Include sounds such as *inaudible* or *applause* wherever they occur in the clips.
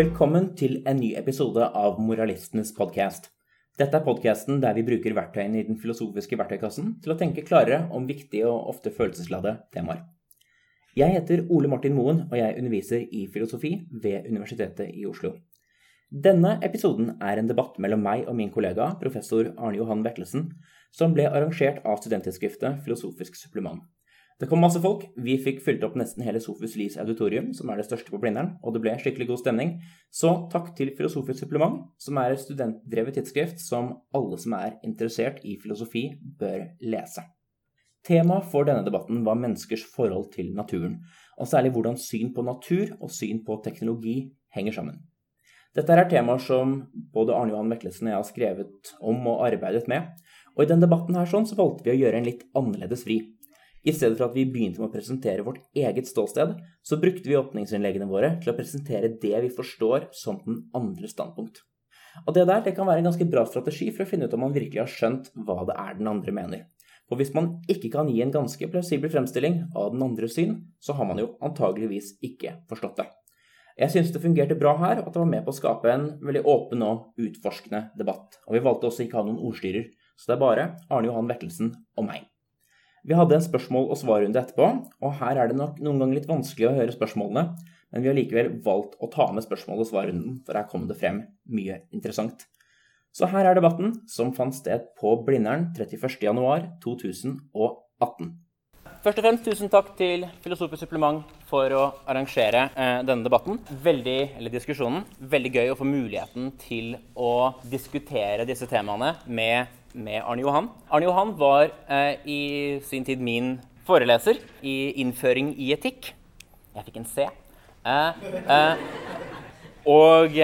Velkommen til en ny episode av Moralistenes podkast. Dette er podkasten der vi bruker verktøyene i den filosofiske verktøykassen til å tenke klarere om viktige og ofte følelsesladde temaer. Jeg heter Ole Martin Moen, og jeg underviser i filosofi ved Universitetet i Oslo. Denne episoden er en debatt mellom meg og min kollega professor Arne Johan Vetlesen, som ble arrangert av studenttidsskriftet Filosofisk supplement. Det kom masse folk. Vi fikk fylt opp nesten hele Sofus Lies auditorium, som er det største på Blindern, og det ble skikkelig god stemning. Så takk til Filosofisk supplement, som er et studentdrevet tidsskrift som alle som er interessert i filosofi, bør lese. Temaet for denne debatten var menneskers forhold til naturen, og særlig hvordan syn på natur og syn på teknologi henger sammen. Dette er temaer som både Arne Johan Meklesen og jeg har skrevet om og arbeidet med, og i denne debatten her sånn så valgte vi å gjøre en litt annerledes vri. I stedet for at vi begynte med å presentere vårt eget ståsted, så brukte vi åpningsinnleggene våre til å presentere det vi forstår som den andre standpunkt. Og det der det kan være en ganske bra strategi for å finne ut om man virkelig har skjønt hva det er den andre mener. For hvis man ikke kan gi en ganske plausibel fremstilling av den andres syn, så har man jo antageligvis ikke forstått det. Jeg syns det fungerte bra her, og at det var med på å skape en veldig åpen og utforskende debatt. Og vi valgte også ikke å ha noen ordstyrer, så det er bare Arne Johan Vettelsen og meg. Vi hadde en spørsmål- og svarrunde etterpå, og her er det nok noen ganger litt vanskelig å høre spørsmålene, men vi har likevel valgt å ta med spørsmål- og svarrunden, for her kom det frem mye interessant. Så her er debatten, som fant sted på Blindern 31.1.2018. Først og fremst tusen takk til Filosofisk supplement for å arrangere eh, denne debatten. Veldig, eller diskusjonen. Veldig gøy å få muligheten til å diskutere disse temaene med, med Arne Johan. Arne Johan var eh, i sin tid min foreleser i innføring i etikk. Jeg fikk en C. Eh, og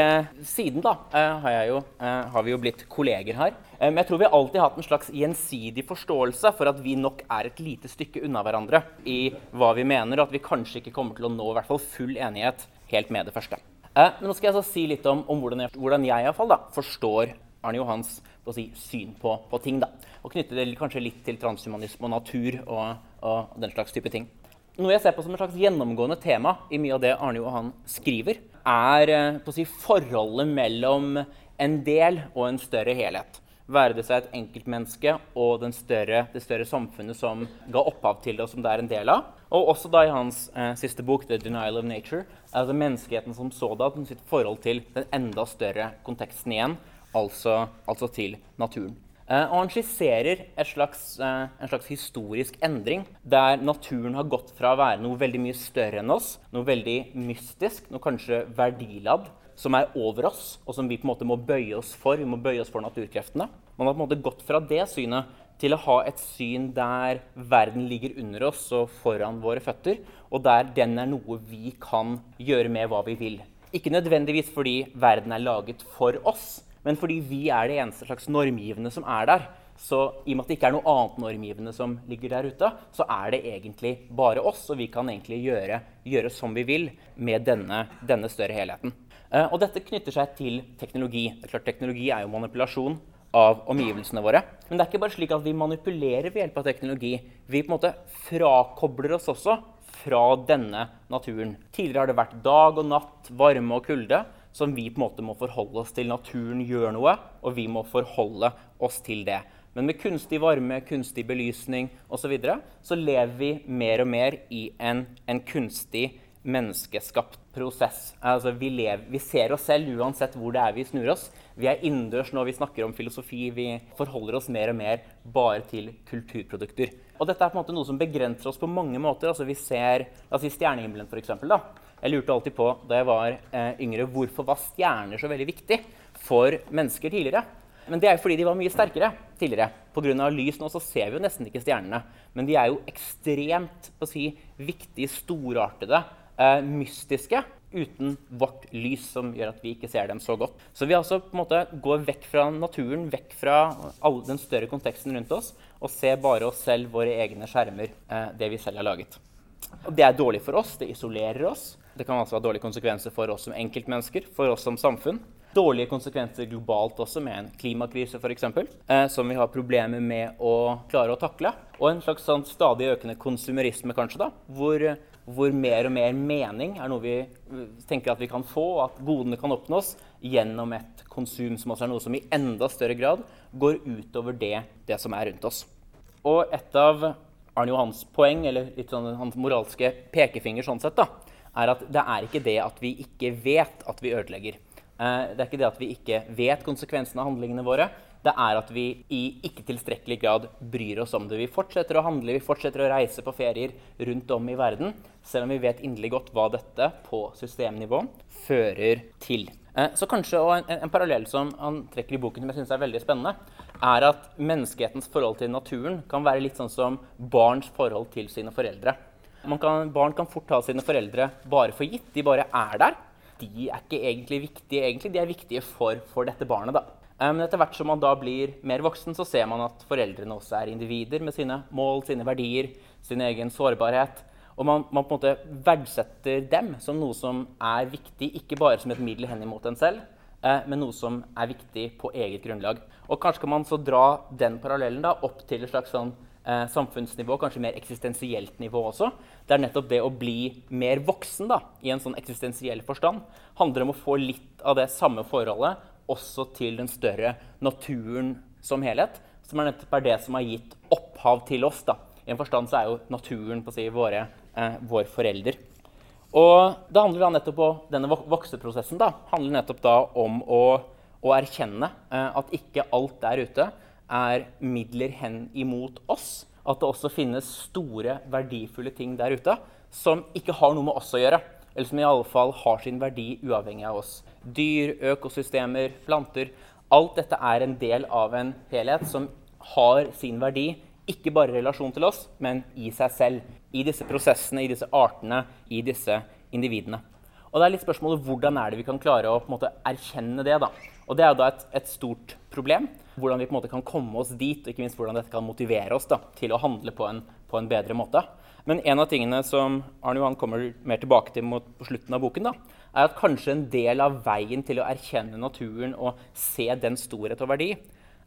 siden da har, jo, har vi jo blitt kolleger her. Men jeg tror vi alltid har hatt en slags gjensidig forståelse for at vi nok er et lite stykke unna hverandre i hva vi mener, og at vi kanskje ikke kommer til å nå i hvert fall full enighet helt med det første. Men nå skal jeg så si litt om, om hvordan jeg, hvordan jeg i hvert fall, da, forstår Arne Johans si, syn på, på, ting. Da. Og knytte det kanskje litt til transhumanisme og natur og, og den slags type ting. Noe jeg ser på som et slags gjennomgående tema i mye av det Arne Johan skriver, er å si, forholdet mellom en del og en større helhet være det seg et enkeltmenneske og større, det større samfunnet som ga opphav til det, og som det er en del av. Og også da i hans eh, siste bok, 'The Denial of Nature', altså menneskeheten som sådan, sitt forhold til den enda større konteksten igjen, altså, altså til naturen. Eh, og han skisserer slags, eh, en slags historisk endring, der naturen har gått fra å være noe veldig mye større enn oss, noe veldig mystisk, noe kanskje verdiladd, som er over oss, og som vi på en måte må bøye oss for. Vi må bøye oss for naturkreftene. Man har på en måte gått fra det synet til å ha et syn der verden ligger under oss og foran våre føtter, og der den er noe vi kan gjøre med hva vi vil. Ikke nødvendigvis fordi verden er laget for oss, men fordi vi er det eneste slags normgivende som er der. Så i og med at det ikke er noe annet normgivende som ligger der ute, så er det egentlig bare oss, og vi kan egentlig gjøre, gjøre som vi vil med denne, denne større helheten. Uh, og dette knytter seg til teknologi. Det er klart Teknologi er jo manipulasjon av omgivelsene våre. Men det er ikke bare slik at vi manipulerer ved hjelp av teknologi. Vi på en måte frakobler oss også fra denne naturen. Tidligere har det vært dag og natt, varme og kulde, som vi på en måte må forholde oss til. Naturen gjør noe, og vi må forholde oss til det. Men med kunstig varme, kunstig belysning osv. Så, videre, så lever vi mer og mer i en, en kunstig menneskeskapt prosess. Altså, vi, lever, vi, ser oss selv uansett hvor det er vi snur oss. Vi er innendørs når vi snakker om filosofi. Vi forholder oss mer og mer bare til kulturprodukter. Og dette er på en måte noe som begrenser oss på mange måter. Altså, vi ser altså, I stjernehimmelen, f.eks. Jeg lurte alltid på da jeg var eh, yngre, hvorfor var stjerner så veldig viktig for mennesker tidligere? Men det er jo fordi de var mye sterkere tidligere. Pga. lys nå så ser vi jo nesten ikke stjernene. Men de er jo ekstremt på å si, viktige, storartede eh, mystiske uten vårt lys, som gjør at vi ikke ser dem så godt. Så vi altså på en måte går vekk fra naturen, vekk fra all den større konteksten rundt oss, og ser bare oss selv, våre egne skjermer, eh, det vi selv har laget. Og det er dårlig for oss, det isolerer oss. Det kan altså ha dårlige konsekvenser for oss som enkeltmennesker, for oss som samfunn. Dårlige konsekvenser globalt også, med en klimakrise f.eks., eh, som vi har problemer med å klare å takle. Og en slags sånn stadig økende konsumerisme, kanskje, da, hvor hvor mer og mer mening er noe vi tenker at vi kan få, at godene kan oppnås gjennom et konsum som også er noe som i enda større grad går utover det, det som er rundt oss. Og et av Arne Johans poeng, eller litt sånn hans moralske pekefinger, sånn sett, da, er at det er ikke det at vi ikke vet at vi ødelegger. Eh, det er ikke det at vi ikke vet konsekvensene av handlingene våre det er at vi i ikke tilstrekkelig grad bryr oss om det. Vi fortsetter å handle, vi fortsetter å reise på ferier rundt om i verden, selv om vi vet inderlig godt hva dette på systemnivå fører til. Eh, så kanskje, en, en, parallell som han trekker i boken som jeg synes er veldig spennende, er at menneskehetens forhold til naturen kan være litt sånn som barns forhold til sine foreldre. Kan, barn kan fort ta sine foreldre bare for gitt. De bare er der. De er ikke egentlig viktige, egentlig. De er viktige for, for dette barnet. da. Eh, men etter hvert som man da blir mer voksen, så ser man at foreldrene også er individer med sine mål, sine verdier, sin egen sårbarhet. Og man, man, på en måte verdsetter dem som noe som er viktig, ikke bare som et middel henimot en selv, men noe som er viktig på eget grunnlag. Og kanskje kan man så dra den parallellen da, opp til et slags sånn, eh, samfunnsnivå, kanskje mer eksistensielt nivå også. Der nettopp det å bli mer voksen da, i en sånn eksistensiell forstand handler om å få litt av det samme forholdet også til den større naturen som helhet, som er nettopp er det som har gitt opphav til oss. Da. I en forstand så er jo naturen på å si, våre, eh, vår forelder. Og det handler da nettopp om denne vokseprosessen da, handler nettopp da om å, å erkjenne eh, at ikke alt der ute er midler hen imot oss. At det også finnes store, verdifulle ting der ute som ikke har noe med oss å gjøre. Eller som i alle fall har sin verdi uavhengig av oss dyr, økosystemer, planter. Alt dette er en del av en helhet som har sin verdi, ikke bare i relasjon til oss, men i seg selv. I disse prosessene, i disse artene, i disse individene. Og det er litt spørsmålet hvordan er det vi kan klare å måte, erkjenne det. da. Og det er jo da et, et, stort problem. Hvordan vi på en måte kan komme oss dit, og ikke minst hvordan dette kan motivere oss da, til å handle på en, på en bedre måte. Men en av tingene som Arne Johan kommer mer tilbake til mot, på slutten av boken, da, er at kanskje en del av veien til å erkjenne naturen og se den storhet og verdi,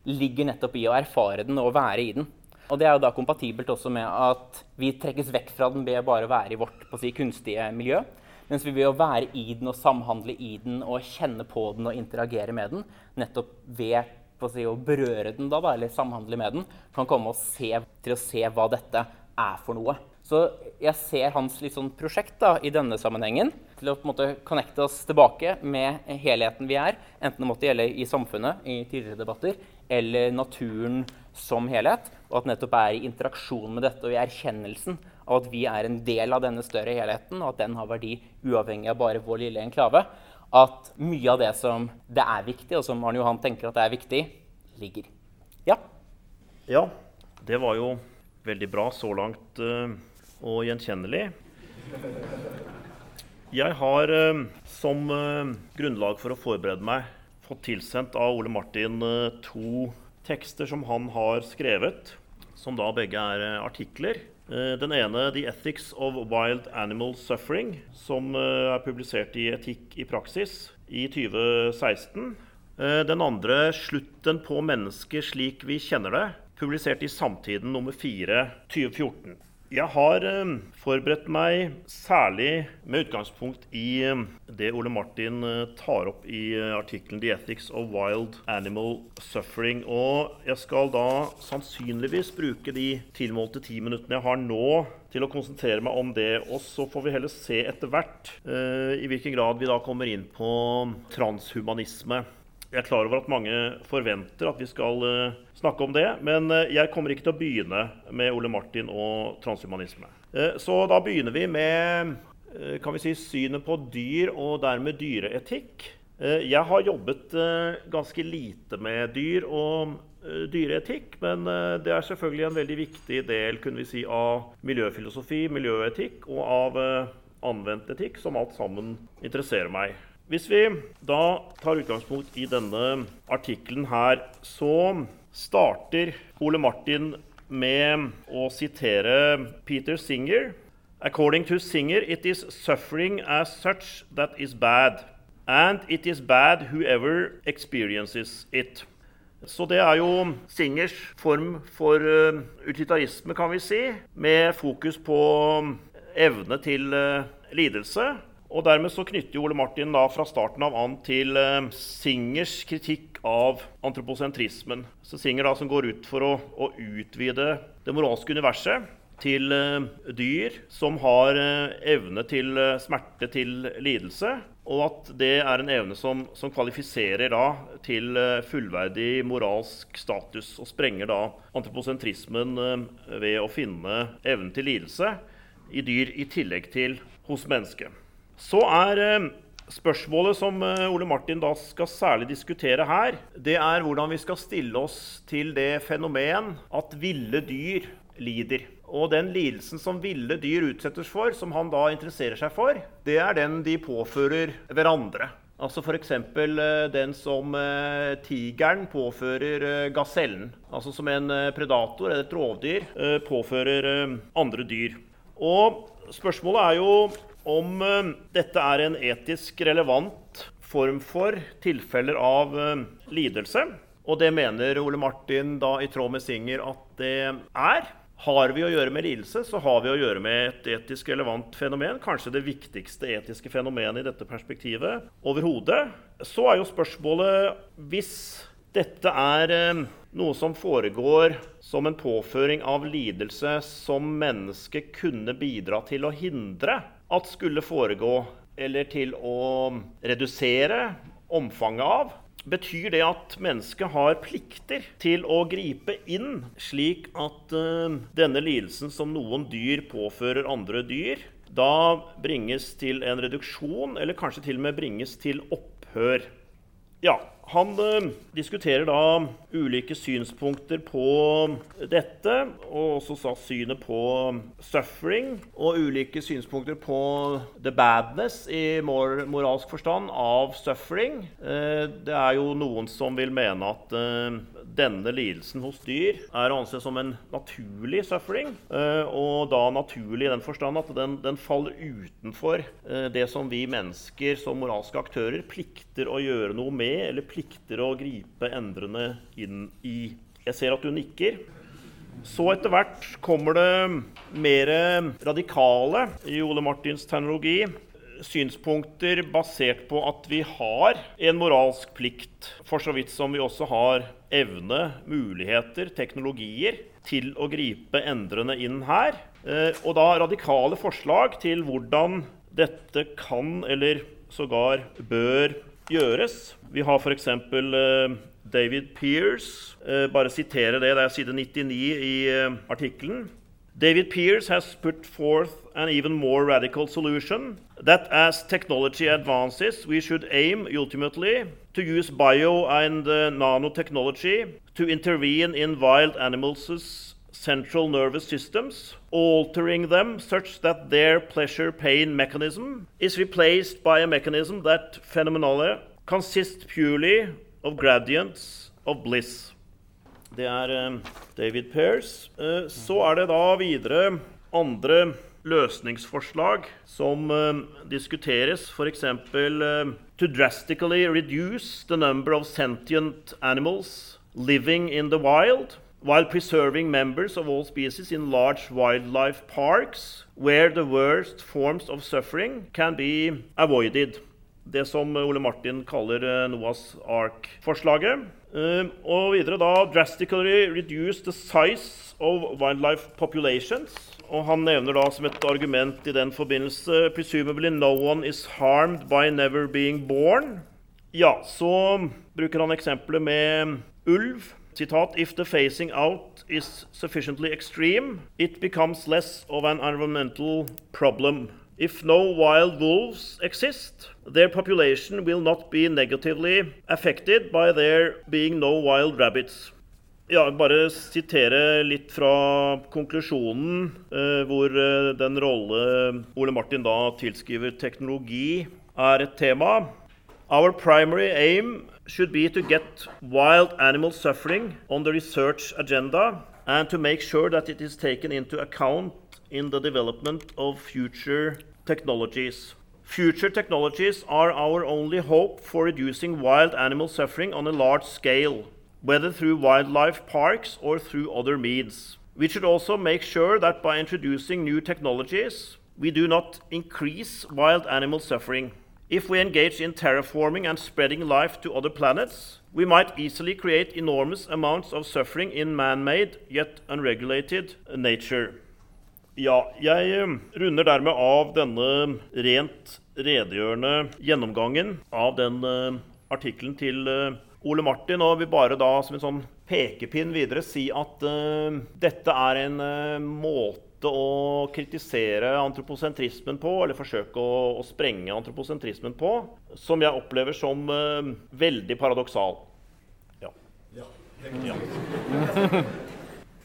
ligger nettopp i å erfare den og være i den. Og det er jo da kompatibelt også med at vi trekkes vekk fra den ved bare å være i vårt si, kunstige miljø. Mens vi ved å være i den og samhandle i den og kjenne på den og interagere med den, nettopp ved si, å berøre den da, eller samhandle med den, kan komme se, til å se hva dette er for noe. Så jeg ser hans sånn prosjekt da, i denne sammenhengen til å på en måte connecte oss tilbake med helheten vi er, enten det måtte gjelde i samfunnet i tidligere debatter, eller naturen som helhet. Og at nettopp er i interaksjon med dette og i erkjennelsen av at vi er en del av denne større helheten, og at den har verdi uavhengig av bare vår lille enklave, at mye av det som det er viktig, og som Arne Johan tenker at det er viktig, ligger. Ja. Ja, det var jo veldig bra så langt. Uh og gjenkjennelig. Jeg har eh, som eh, grunnlag for å forberede meg fått tilsendt av Ole Martin eh, to tekster som han har skrevet, som da begge er artikler. Den ene 'The Ethics of Wild Animal Suffering', som er publisert i Etikk i praksis i 2016. Den andre 'Slutten på mennesket slik vi kjenner det', publisert i Samtiden nummer 4 2014. Jeg har eh, forberedt meg særlig med utgangspunkt i eh, det Ole Martin eh, tar opp i artikkelen 'The Ethics of Wild Animal Suffering'. Og jeg skal da sannsynligvis bruke de tilmålte ti minuttene jeg har nå, til å konsentrere meg om det. Og så får vi heller se etter hvert i hvilken grad vi da kommer inn på transhumanisme. Jeg er klar over at mange forventer at vi skal uh, snakke om det, men uh, jeg kommer ikke til å begynne med Ole Martin og transhumanisme. Uh, så da begynner vi med kan vi si, synet på dyr og dermed dyreetikk. Jeg har jobbet ganske lite med dyr og dyreetikk, men det er selvfølgelig en veldig viktig del kunne vi si, av miljøfilosofi, miljøetikk og av anvendt etikk, som alt sammen interesserer meg. Hvis vi da tar utgangspunkt i denne artikkelen her, så starter Ole Martin med å sitere Peter Singer. According to Singer, it is suffering as such that is bad. And it is bad whoever experiences it. Så det er jo Singers form for uh, utilitarisme, kan vi si, med fokus på evne til eh, lidelse. Og dermed så knytter Ole Martin da fra starten av an til eh, Singers kritikk av antroposentrismen. Så Singer da som går ut for å, å utvide det moralske universet til eh, dyr som har eh, evne til smerte, til lidelse. Og at det er en evne som, som kvalifiserer da til fullverdig moralsk status. Og sprenger da antroposentrismen ved å finne evnen til lidelse i dyr i tillegg til hos mennesket. Så er eh, spørsmålet som eh, Ole Martin da skal særlig diskutere her, det er hvordan vi skal stille oss til det fenomen at ville dyr lider. Og den lidelsen som ville dyr utsettes for, som han da interesserer seg for, det er den de påfører hverandre. Altså F.eks. den som eh, tigeren påfører eh, gasellen. Altså som en eh, predator eller et rovdyr eh, påfører eh, andre dyr. Og spørsmålet er jo om eh, dette er en etisk relevant form for tilfeller av eh, lidelse. Og det mener Ole Martin da i tråd med Singer at det er. Har vi å gjøre med lidelse, så har vi å gjøre med et etisk relevant fenomen. Kanskje det viktigste etiske fenomenet i dette perspektivet overhodet. Så er jo spørsmålet hvis dette er eh, noe som foregår som en påføring av lidelse som mennesket kunne bidra til å hindre at skulle foregå, eller til å redusere omfanget av, betyr det at mennesket har plikter til å gripe inn, slik at uh, denne lidelsen som noen dyr påfører andre dyr, da bringes til en reduksjon, eller kanskje til og med bringes til opphør. Ja, han uh, diskuterer da ulike synspunkter på dette, og også synet på suffering, og ulike synspunkter på the badness i mor moralsk forstand av suffering. Uh, det er jo noen som vil mene at uh, denne lidelsen hos dyr er å anse som en naturlig suffering, og da naturlig i den forstand at den, den faller utenfor det som vi mennesker som moralske aktører plikter å gjøre noe med, eller plikter å gripe endrende inn i. Jeg ser at du nikker. Så etter hvert kommer det mer radikale i Ole Martins terminologi. Synspunkter basert på at vi har en moralsk plikt, for så vidt som vi også har evne, muligheter, teknologier til å gripe endrende inn her. Og da radikale forslag til hvordan dette kan, eller sågar bør, gjøres. Vi har f.eks. Uh, David Pears, Uh, bare sitere det, det er side 99 i uh, artikkelen. David Pears has put forth an even more radical solution that as technology advances, we should aim ultimately to use bio and nanotechnology to intervene in wild animals' central nervous systems, altering them such that their pleasure pain mechanism is replaced by a mechanism that phenomenally consists purely of gradients of bliss. Det er um, David Pearce. Uh, så er det da videre andre løsningsforslag som uh, diskuteres, f.eks. To drastically reduce the number of sentient animals living in the wild while preserving members of all species in large wildlife parks where the worst forms of suffering can be avoided. Det som Ole Martin kaller Noahs Ark-forslaget. Og videre da drastically reduce the size of wildlife populations. Og han nevner da som et argument i den forbindelse presumably no one is harmed by never being born. Ja, så bruker han eksempelet med ulv. Sitat, If the facing out is sufficiently extreme, it becomes less of an environmental problem. If no wild wolves exist, their population will not be negatively affected by there being no wild rabbits. Ja, bare sitere litt fra konklusjonen, eh, hvor eh, den rolle Ole Martin da tilskriver teknologi, er et tema. Our primary aim should be to get wild animal suffering on the research agenda and to make sure that it is taken into account in the development of future technologies. Future technologies are our only hope for reducing wild animal suffering on a large scale, whether through wildlife parks or through other means. We should also make sure that by introducing new technologies, we do not increase wild animal suffering. If we engage in terraforming and spreading life to other planets, we might easily create enormous amounts of suffering in man made, yet unregulated nature. Ja, jeg eh, runder dermed av denne rent redegjørende gjennomgangen av den uh, artikkelen til uh, Ole Martin, og vil bare da som en sånn pekepinn videre si at uh, dette er en måte å kritisere antroposentrismen på, eller forsøke å, å sprenge antroposentrismen på, som jeg opplever som veldig paradoksal. Ja. ja. ja. *laughs*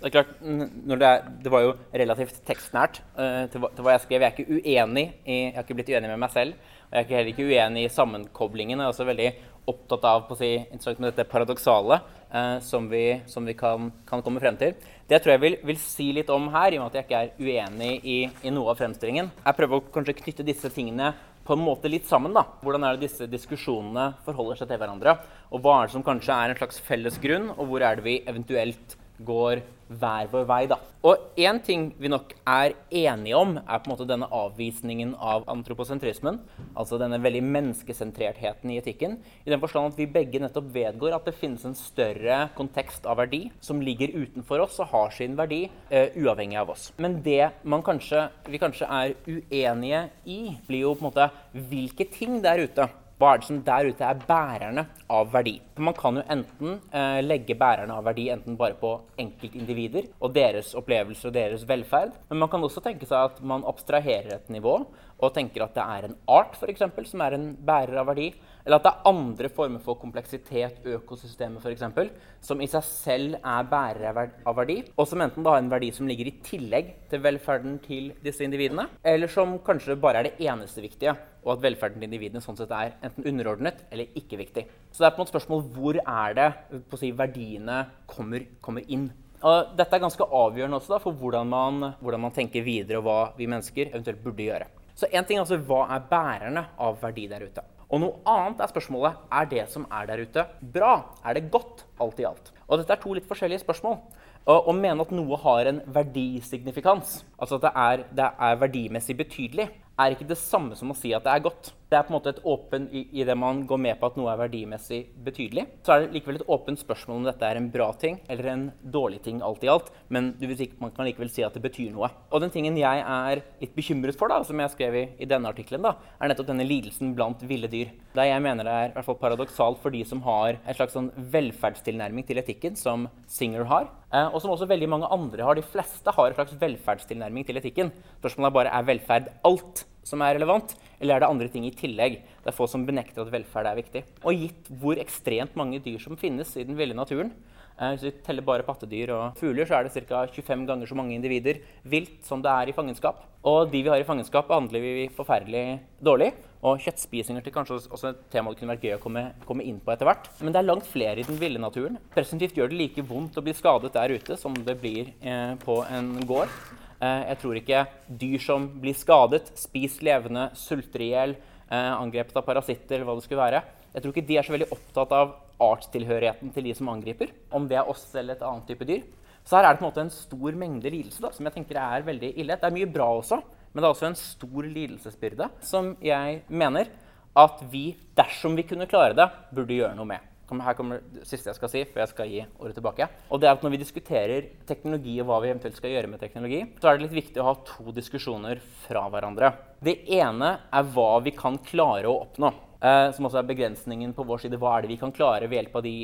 Det er klart, det, er, det, var jo relativt tekstnært uh, til, til, hva jeg skrev. Jeg er ikke uenig i, jeg har ikke blitt uenig med meg selv. Og jeg er heller ikke uenig i sammenkoblingen. Jeg er også veldig opptatt av på å si, med dette paradoksale uh, som vi, som vi kan, kan, komme frem til. Det jeg tror jeg vil, vil, si litt om her, i og med at jeg ikke er uenig i, i noe av fremstillingen, er prøve å kanskje knytte disse tingene på en måte litt sammen. da. Hvordan er det disse diskusjonene forholder seg til hverandre? Og hva er det som kanskje er en slags felles grunn, og hvor er det vi eventuelt går hver vår vei. da. Og én ting vi nok er enige om, er på en måte denne avvisningen av antroposentrismen. Altså denne veldig menneskesentrertheten i etikken. I den forstand at vi begge nettopp vedgår at det finnes en større kontekst av verdi som ligger utenfor oss og har sin verdi uh, uavhengig av oss. Men det kanskje, vi kanskje er uenige i, blir jo på en måte hvilke ting der ute hva er det som der ute er bærerne av verdi? For man kan jo enten eh, legge bærerne av verdi enten bare på enkeltindivider og deres opplevelser og deres velferd, men man kan også tenke seg at man abstraherer et nivå og tenker at det er en art f.eks. som er en bærer av verdi, eller at det er andre former for kompleksitet, økosystemet f.eks., som i seg selv er bærere av verdi, og som enten har en verdi som ligger i tillegg til velferden til disse individene, eller som kanskje bare er det eneste viktige, og at velferden til individene sånn sett er enten underordnet eller ikke viktig. Så det er på en måte spørsmål hvor er det si, verdiene kommer, kommer inn. Og dette er ganske avgjørende også da, for hvordan man, hvordan man tenker videre, og hva vi mennesker eventuelt burde gjøre. Så en ting er altså hva er bærerne av verdi der ute. Og noe annet er spørsmålet er det som er der ute, bra? Er det godt, alt i alt? Og dette er to litt forskjellige spørsmål. Å mene at noe har en verdisignifikans, altså at det er, det er verdimessig betydelig, er ikke det samme som å si at det er godt. Det er på en måte et åpen, i, det man går med på at noe er verdimessig betydelig. Så er det likevel et åpent spørsmål om dette er en bra ting eller en dårlig ting. alt i alt, Men man kan likevel si at det betyr noe. Og den tingen jeg er litt bekymret for, da, som jeg skrev i, i denne artikkelen, er nettopp denne lidelsen blant ville dyr. Der jeg mener det er i hvert fall paradoksalt for de som har en slags sånn velferdstilnærming til etikken, som Singer har, eh, og som også veldig mange andre har. De fleste har en slags velferdstilnærming til etikken. Spørsmålet er bare er velferd alt som er relevant, eller er det andre ting i tillegg? Det er få som benekter at velferd er viktig. Og gitt hvor ekstremt mange dyr som finnes i den ville naturen, eh, hvis vi teller bare pattedyr og fugler, så er det ca. 25 ganger så mange individer vilt som det er i fangenskap. Og de vi har i fangenskap, behandler vi forferdelig dårlig. Og kjøttspising er kanskje også et tema det kunne vært gøy å komme, komme, inn på etter hvert. Men det er langt flere i den ville naturen. Presentivt gjør det like vondt å bli skadet der ute som det blir eh, på en gård. Eh, jeg tror ikke dyr som blir skadet, spist levende, sulter i hjel, eh, angrepet av parasitter eller hva det skulle være, jeg tror ikke de er så veldig opptatt av artstilhørigheten til de som angriper, om det er oss eller et annet type dyr. Så her er det på en måte en stor mengde lidelse da, som jeg tenker er veldig ille. Det er mye bra også, men det er også en stor lidelsesbyrde som jeg mener at vi, dersom vi kunne klare det, burde gjøre noe med her kommer det siste jeg skal si før jeg skal gi ordet tilbake. Og det er at Når vi diskuterer teknologi og hva vi eventuelt skal gjøre med teknologi, så er det litt viktig å ha to diskusjoner fra hverandre. Det ene er hva vi kan klare å oppnå. Eh, som også er begrensningen på vår side. Hva er det vi kan klare ved hjelp av de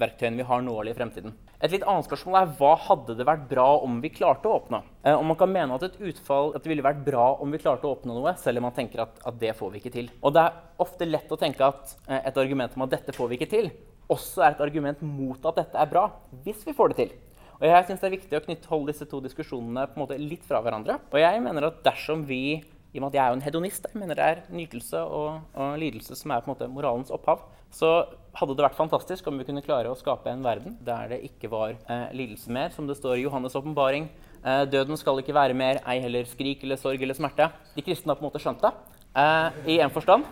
verktøyene vi har nå eller i fremtiden. Et litt annet spørsmål er hva hadde det vært bra om vi klarte å åpne? Eh, om man kan mene at et utfall at det ville vært bra om vi klarte å åpne noe, selv om man tenker at, at det får vi ikke til. Og det er ofte lett å tenke at eh, et argument om at dette får vi ikke til, også er et argument mot at dette er bra, hvis vi får det til. Og jeg synes Det er viktig å knytte, holde disse to diskusjonene på en måte litt fra hverandre. Og jeg mener at dersom vi i og med at jeg er jo en hedonist, jeg mener det er nytelse og, og, lidelse som er på en måte moralens opphav, så hadde det vært fantastisk om vi kunne klare å skape en verden der det ikke var eh, lidelse mer. Som det står i Johannes' åpenbaring. Eh, døden skal ikke være mer, ei heller skrik eller sorg eller smerte. De kristne har på en måte skjønt det eh, i en forstand.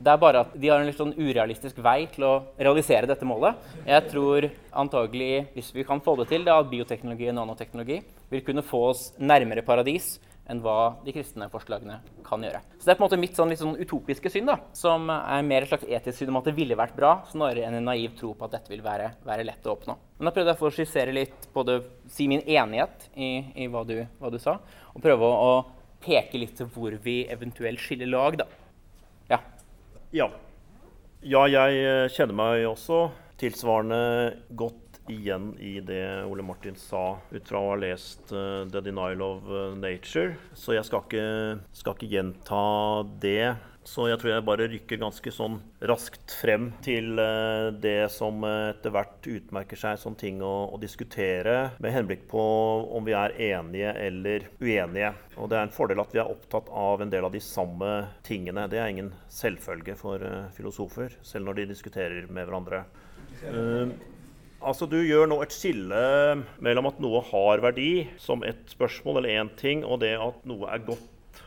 Det er bare at de har en litt sånn urealistisk vei til å realisere dette målet. Jeg tror antagelig, hvis vi kan få det til, da, at bioteknologi og nanoteknologi vil kunne få oss nærmere paradis enn hva de kristne forslagene kan gjøre. Så Det er på en måte mitt sånn, litt sånn utopiske syn, da, som er mer et slags etisk syn om at det ville vært bra, snarere enn en naiv tro på at dette vil være, være lett å oppnå. Men da prøvde jeg å skissere litt, både si min enighet i, i hva, du, hva, du, sa, og prøve å, å peke litt til hvor vi eventuelt skiller lag. da. Ja. ja. Ja, jeg eh, kjenner meg også tilsvarende godt igjen i det Ole Martin sa ut fra å ha lest uh, 'The Denial of eh, Nature'. Så jeg skal ikke, skal ikke, gjenta det. Så jeg tror jeg bare rykker ganske sånn raskt frem til uh, det som etter hvert utmerker seg som ting å, å, diskutere, med henblikk på om vi er enige eller uenige. Og det er en fordel at vi er opptatt av en del av de samme tingene. Det er ingen selvfølge for filosofer, selv når de diskuterer med hverandre. Uh, Altså, Du gjør nå et skille mellom at noe har verdi som et spørsmål eller én ting, og det at noe er godt.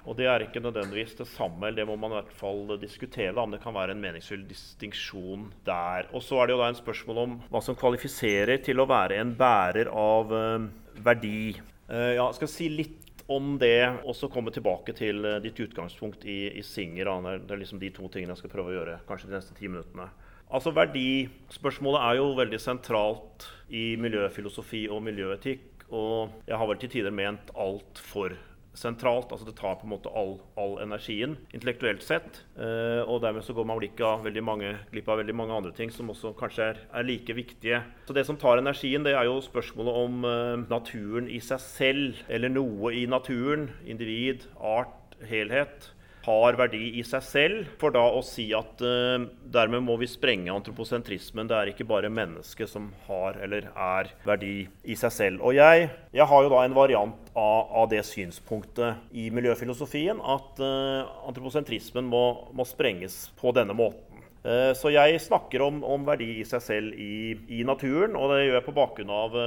Og Det er ikke nødvendigvis det samme, eller det må man i hvert fall diskutere. om det kan være en meningsfull distinksjon der. Og Så er det jo da en spørsmål om hva som kvalifiserer til å være en bærer av uh, verdi. Uh, ja, skal si litt om det, og så komme tilbake til uh, ditt utgangspunkt i, i Singer. Det er liksom de to tingene jeg skal prøve å gjøre kanskje de neste ti minuttene. Altså Verdispørsmålet er jo veldig sentralt i miljøfilosofi og miljøetikk. Og jeg har vel til tider ment altfor sentralt. altså Det tar på en måte all, all energien, intellektuelt sett. Eh, og dermed så går man glipp av, av veldig mange andre ting som også kanskje er, er, like viktige. Så det som tar energien, det er jo spørsmålet om eh, naturen i seg selv. Eller noe i naturen. Individ, art, helhet har verdi i seg selv, for da å si at uh, dermed må vi sprenge antroposentrismen. Det er ikke bare mennesket som har eller er verdi i seg selv. Og jeg, jeg har jo da en variant av, av det synspunktet i miljøfilosofien at uh, antroposentrismen må, må sprenges på denne måten. Eh, så jeg snakker om, om, verdi i seg selv i, i, naturen, og det gjør jeg på bakgrunn av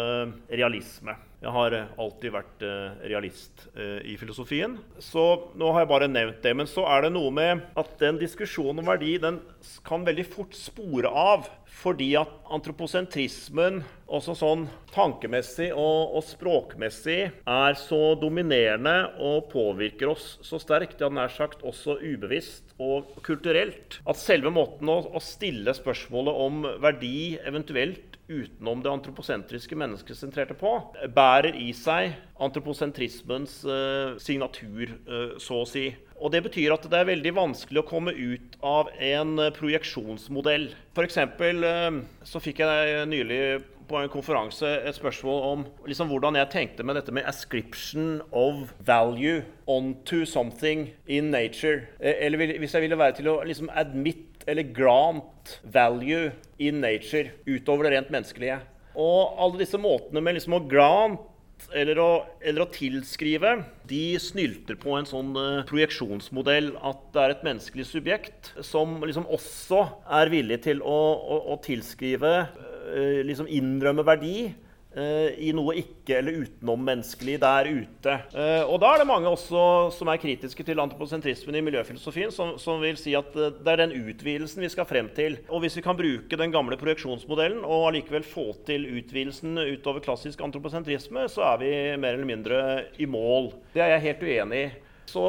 realisme. Jeg har alltid vært eh, realist eh, i filosofien. Så nå har jeg bare nevnt det. Men så er det noe med at den diskusjonen om verdi den kan veldig fort spore av. Fordi at antroposentrismen også sånn tankemessig og, og, språkmessig er så dominerende og påvirker oss så sterkt, ja nær sagt også ubevisst og kulturelt, at selve måten å, å stille spørsmålet om verdi eventuelt utenom det antroposentriske menneskesentrerte på, bærer i seg antroposentrismens eh, signatur, eh, så å si. Og Det betyr at det er veldig vanskelig å komme ut av en uh, projeksjonsmodell. F.eks. Eh, så fikk jeg nylig på en konferanse et spørsmål om liksom, hvordan jeg tenkte med dette med ascription of value onto something in nature. Eller hvis jeg ville være til å liksom, admit eller grant value in nature utover det rent menneskelige. Og alle disse måtene med liksom å grant eller å, eller å, tilskrive, de snylter på en sånn uh, projeksjonsmodell at det er et menneskelig subjekt som liksom også er villig til å, å, å tilskrive, uh, liksom innrømme verdi Eh, i noe ikke- eller utenom-menneskelig der ute. Eh, og da er det mange også som er kritiske til antroposentrismen i miljøfilosofien, som, som, vil si at eh, det er den utvidelsen vi skal frem til. Og hvis vi kan bruke den gamle projeksjonsmodellen og allikevel få til utvidelsen utover klassisk antroposentrisme, så er vi mer eller mindre i mål. Det er jeg helt uenig i. Så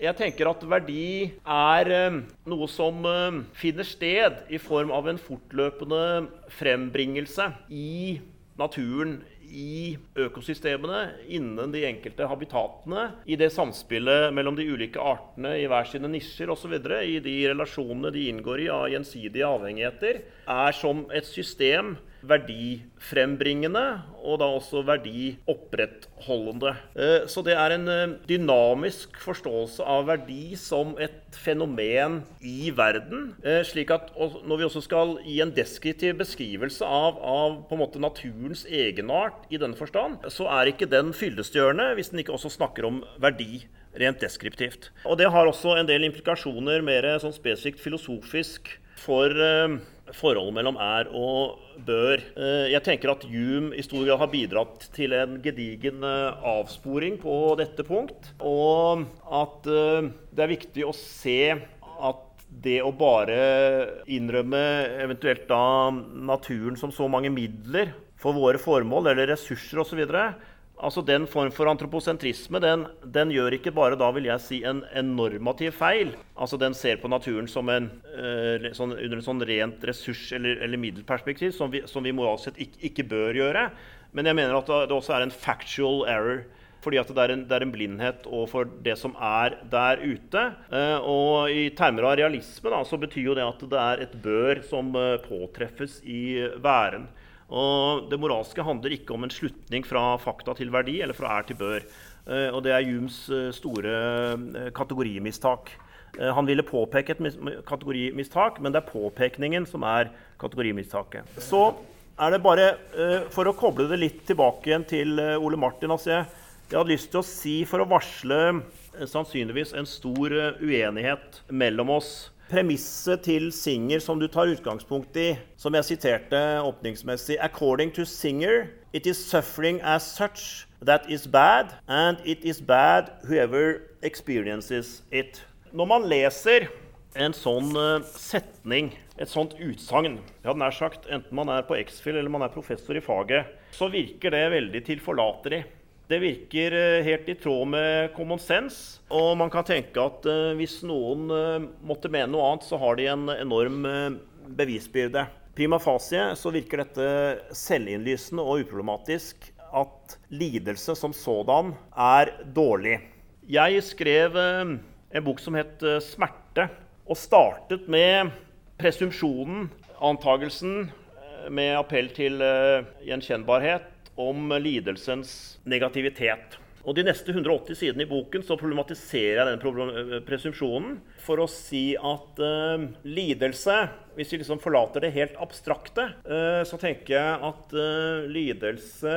jeg tenker at verdi er noe som finner sted i form av en fortløpende frembringelse i naturen i økosystemene, innen de enkelte habitatene, i det samspillet mellom de ulike artene i hver sine nisjer osv., i de relasjonene de inngår i av gjensidige avhengigheter, er som et system verdifrembringende og da også verdiopprettholdende. Eh, så det er en eh, dynamisk forståelse av verdi som et fenomen i verden. Eh, slik at når vi også skal gi en deskriptiv beskrivelse av, av på en måte naturens egenart i denne forstand, så er ikke den fyllestgjørende hvis den ikke også snakker om verdi rent deskriptivt. Og det har også en del implikasjoner mer sånn spesifikt filosofisk for forholdet mellom er og bør. Eh, jeg tenker at Hume i stor grad har bidratt til en gedigen eh, avsporing på dette punkt. Og at eh, det er viktig å se at det å bare innrømme eventuelt da naturen som så mange midler for våre formål eller ressurser osv., Altså Den form for antroposentrisme den, den, gjør ikke bare da vil jeg si en, en normativ feil. Altså Den ser på naturen en, eh, sånn, under en sånn rent ressurs- eller, eller middelperspektiv, som vi, som vi moralsk sett ikke, ikke, bør gjøre. Men jeg mener at det også er en factual error. Fordi at det er en, det er en blindhet overfor det som er der ute. Eh, og i termer av realisme da, så betyr jo det at det er et bør som eh, påtreffes i væren. Og det moralske handler ikke om en slutning fra fakta til verdi eller fra er til bør. Eh, og det er Humes eh, store eh, kategorimistak. Han ville påpeke et kategorimistak, men det er påpekningen som er kategorimistaket. Så er det bare For å koble det litt tilbake igjen til Ole Martin altså jeg, jeg hadde lyst til å si, for å varsle sannsynligvis en stor uenighet mellom oss premisset til Singer som du tar utgangspunkt i, som jeg siterte åpningsmessig According to Singer, it is suffering as such that is bad, and it is bad whoever experiences it. Når man leser en sånn uh, setning, et sånt utsagn, ja, nær sagt, enten man er på X-Fill eller man er professor i faget, så virker det veldig tilforlatelig. Det virker eh, helt i tråd med common sense. Og man kan tenke at uh, hvis noen uh, måtte mene noe annet, så har de en enorm bevisbyrde. Prima facie så virker dette selvinnlysende og uproblematisk at lidelse som sådan er dårlig. Jeg skrev en bok som het 'Smerte', og startet med presumpsjonen, antagelsen, med appell til gjenkjennbarhet om lidelsens negativitet. Og De neste 180 sidene i boken så problematiserer jeg den eh, presumpsjonen for å si at uh, lidelse Hvis vi liksom forlater det helt abstrakte, uh, så tenker jeg at uh, lidelse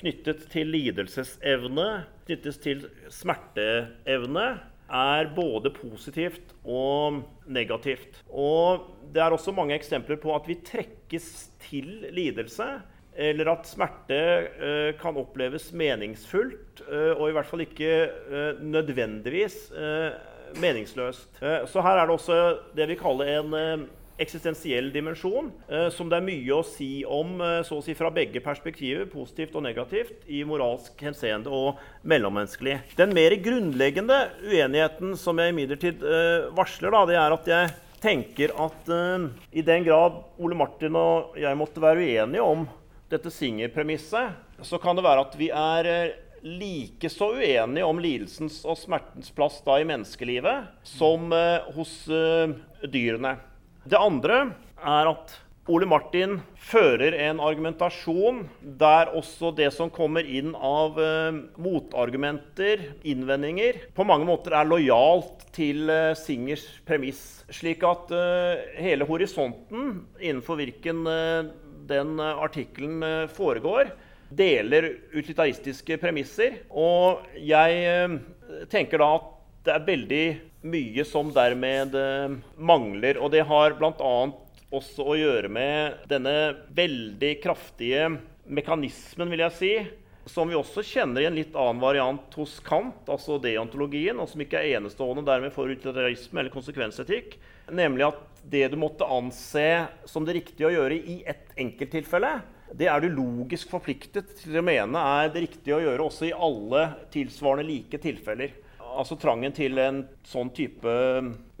knyttet til lidelsesevne, knyttes til smerteevne, er både positivt og negativt. Og det er også mange eksempler på at vi trekkes til lidelse eller at smerte uh, kan oppleves meningsfullt, uh, og i hvert fall ikke uh, nødvendigvis meningsløst. så her er det også det vi kaller en eksistensiell dimensjon, som det er mye å si om så å si fra begge perspektiver, positivt og negativt, i moralsk henseende og mellommenneskelig. Den mer grunnleggende uenigheten som jeg imidlertid varsler, da, det er at jeg tenker at i den grad Ole Martin og jeg måtte være uenige om dette Singer-premisset, så kan det være at vi er eh, like så uenige om lidelsens og smertens plass da i menneskelivet som eh, hos uh, dyrene. Det andre er at Ole Martin fører en argumentasjon der også det som kommer inn av eh, motargumenter, innvendinger, på mange måter er lojalt til Singers premiss. Slik at hele horisonten innenfor hvilken den eh, artikkelen eh, foregår, deler utilitaristiske premisser. Og jeg eh, tenker da at det er veldig mye som dermed mangler. Og det har bl.a. også å gjøre med denne veldig kraftige mekanismen, vil jeg si, som vi også kjenner i en litt annen variant hos Kant, altså deontologien, og som ikke er enestående dermed for utilitarisme eller konsekvensetikk, nemlig at det du måtte anse som det riktige å gjøre i ett enkelttilfelle, det er du logisk forpliktet til å mene er det riktige å gjøre også i alle tilsvarende like tilfeller. Altså trangen til en sånn type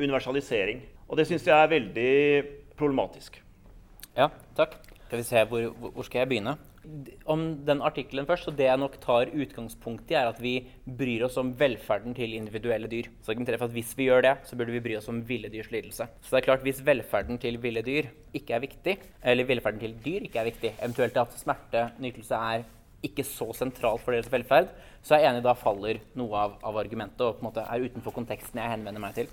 universalisering. Og det syns jeg er veldig problematisk. Ja, takk. Skal vi se, hvor, hvor skal jeg begynne? Om den artikkelen først, så Det jeg nok tar utgangspunkt i, er at vi bryr oss om velferden til individuelle dyr. Så for at Hvis vi gjør det, så burde vi bry oss om ville dyrs lidelse. Så det er klart, Hvis velferden til ville dyr ikke er viktig, eller velferden til dyr ikke er viktig, eventuelt at smerte, nytelse er ikke så sentralt for deres velferd, så er jeg enig da faller noe av, av argumentet og på en måte er utenfor konteksten jeg henvender meg til.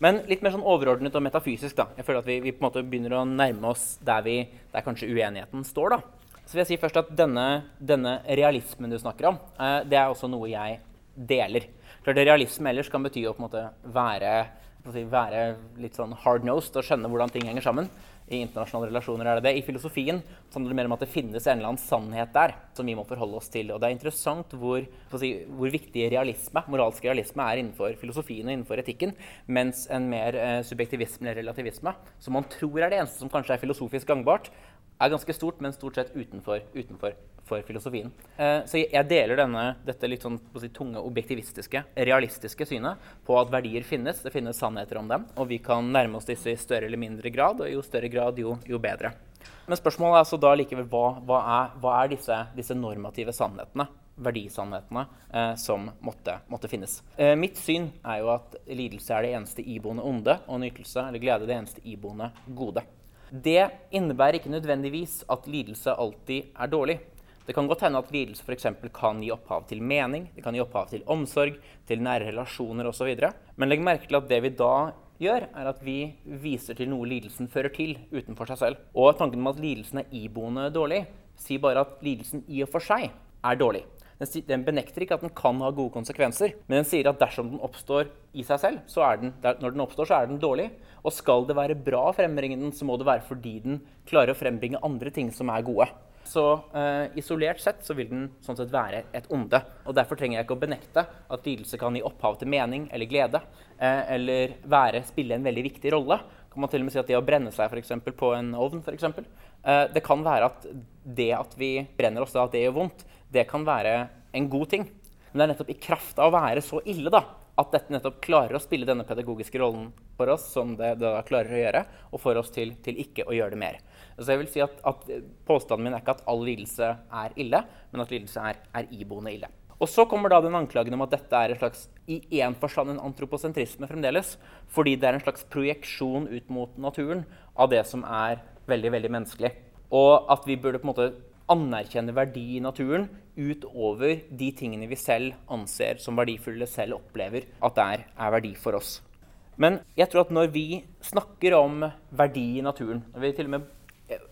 Men litt mer sånn overordnet og metafysisk. da. Jeg føler at vi, vi på en måte begynner å nærme oss der, vi, der kanskje uenigheten står. da. Så vil jeg si først at denne, denne realismen du snakker om, eh, det er også noe jeg deler. Det Realisme ellers kan bety å på en måte være, si, være litt sånn hard-nosed og skjønne hvordan ting henger sammen. I internasjonale relasjoner er det det. I filosofien handler det mer om at det finnes en eller annen sannhet der som vi må forholde oss til. Og det er interessant hvor, si, hvor viktig realisme, moralsk realisme er innenfor filosofien og innenfor etikken, mens en mer eh, subjektivisme eller relativisme, som man tror er det eneste som kanskje er filosofisk gangbart, er ganske stort, men stort sett utenfor, utenfor for filosofien. Eh, så jeg deler denne, dette litt sånn si, tunge, objektivistiske, realistiske synet på at verdier finnes. Det finnes sannheter om dem, og vi kan nærme oss disse i større eller mindre grad. Og jo større grad, jo, jo bedre. Men spørsmålet er altså da likevel hva, hva, er, hva er, disse, disse normative sannhetene? verdisannhetene eh, som måtte, måtte finnes. Eh, mitt syn er jo at lidelse er det eneste iboende onde, og nytelse eller glede det eneste iboende gode. Det innebærer ikke nødvendigvis at lidelse alltid er dårlig. Det kan godt hende at lidelse f.eks. kan gi opphav til mening, det kan gi opphav til omsorg, til nære relasjoner osv. Men legg merke til at det vi da gjør, er at vi viser til noe lidelsen fører til utenfor seg selv. Og tanken om at lidelsen er iboende dårlig, sier bare at lidelsen i og for seg er dårlig. Den benekter ikke at den kan ha gode konsekvenser, men den sier at dersom den oppstår i seg selv, så er den, når den oppstår, så er den dårlig. Og skal det være bra å frembringe den, så må det være fordi den klarer å frembringe andre ting som er gode. Så uh, isolert sett så vil den sånn sett være et onde. Og Derfor trenger jeg ikke å benekte at lidelse kan gi opphav til mening eller glede. Uh, eller være, spille en veldig viktig rolle. Kan man til og med si at Det å brenne seg for eksempel, på en ovn for eksempel, uh, Det kan være at det at vi brenner oss, da, at det gjør vondt, det kan være en god ting. Men det er nettopp i kraft av å være så ille da, at dette nettopp klarer å spille denne pedagogiske rollen for oss, som det, da klarer å gjøre, og får oss til, til ikke å gjøre det mer. Så jeg vil si at, at Påstanden min er ikke at all lidelse er ille, men at lidelse er, er iboende ille. Og så kommer da den anklagen om at dette er en slags, i én forstand en antroposentrisme fremdeles. Fordi det er en slags projeksjon ut mot naturen av det som er veldig veldig menneskelig. Og at vi burde på en måte anerkjenne verdi i naturen utover de tingene vi selv anser som verdifulle, selv opplever at det er, er verdi for oss. Men jeg tror at når vi snakker om verdi i naturen, når vi til og med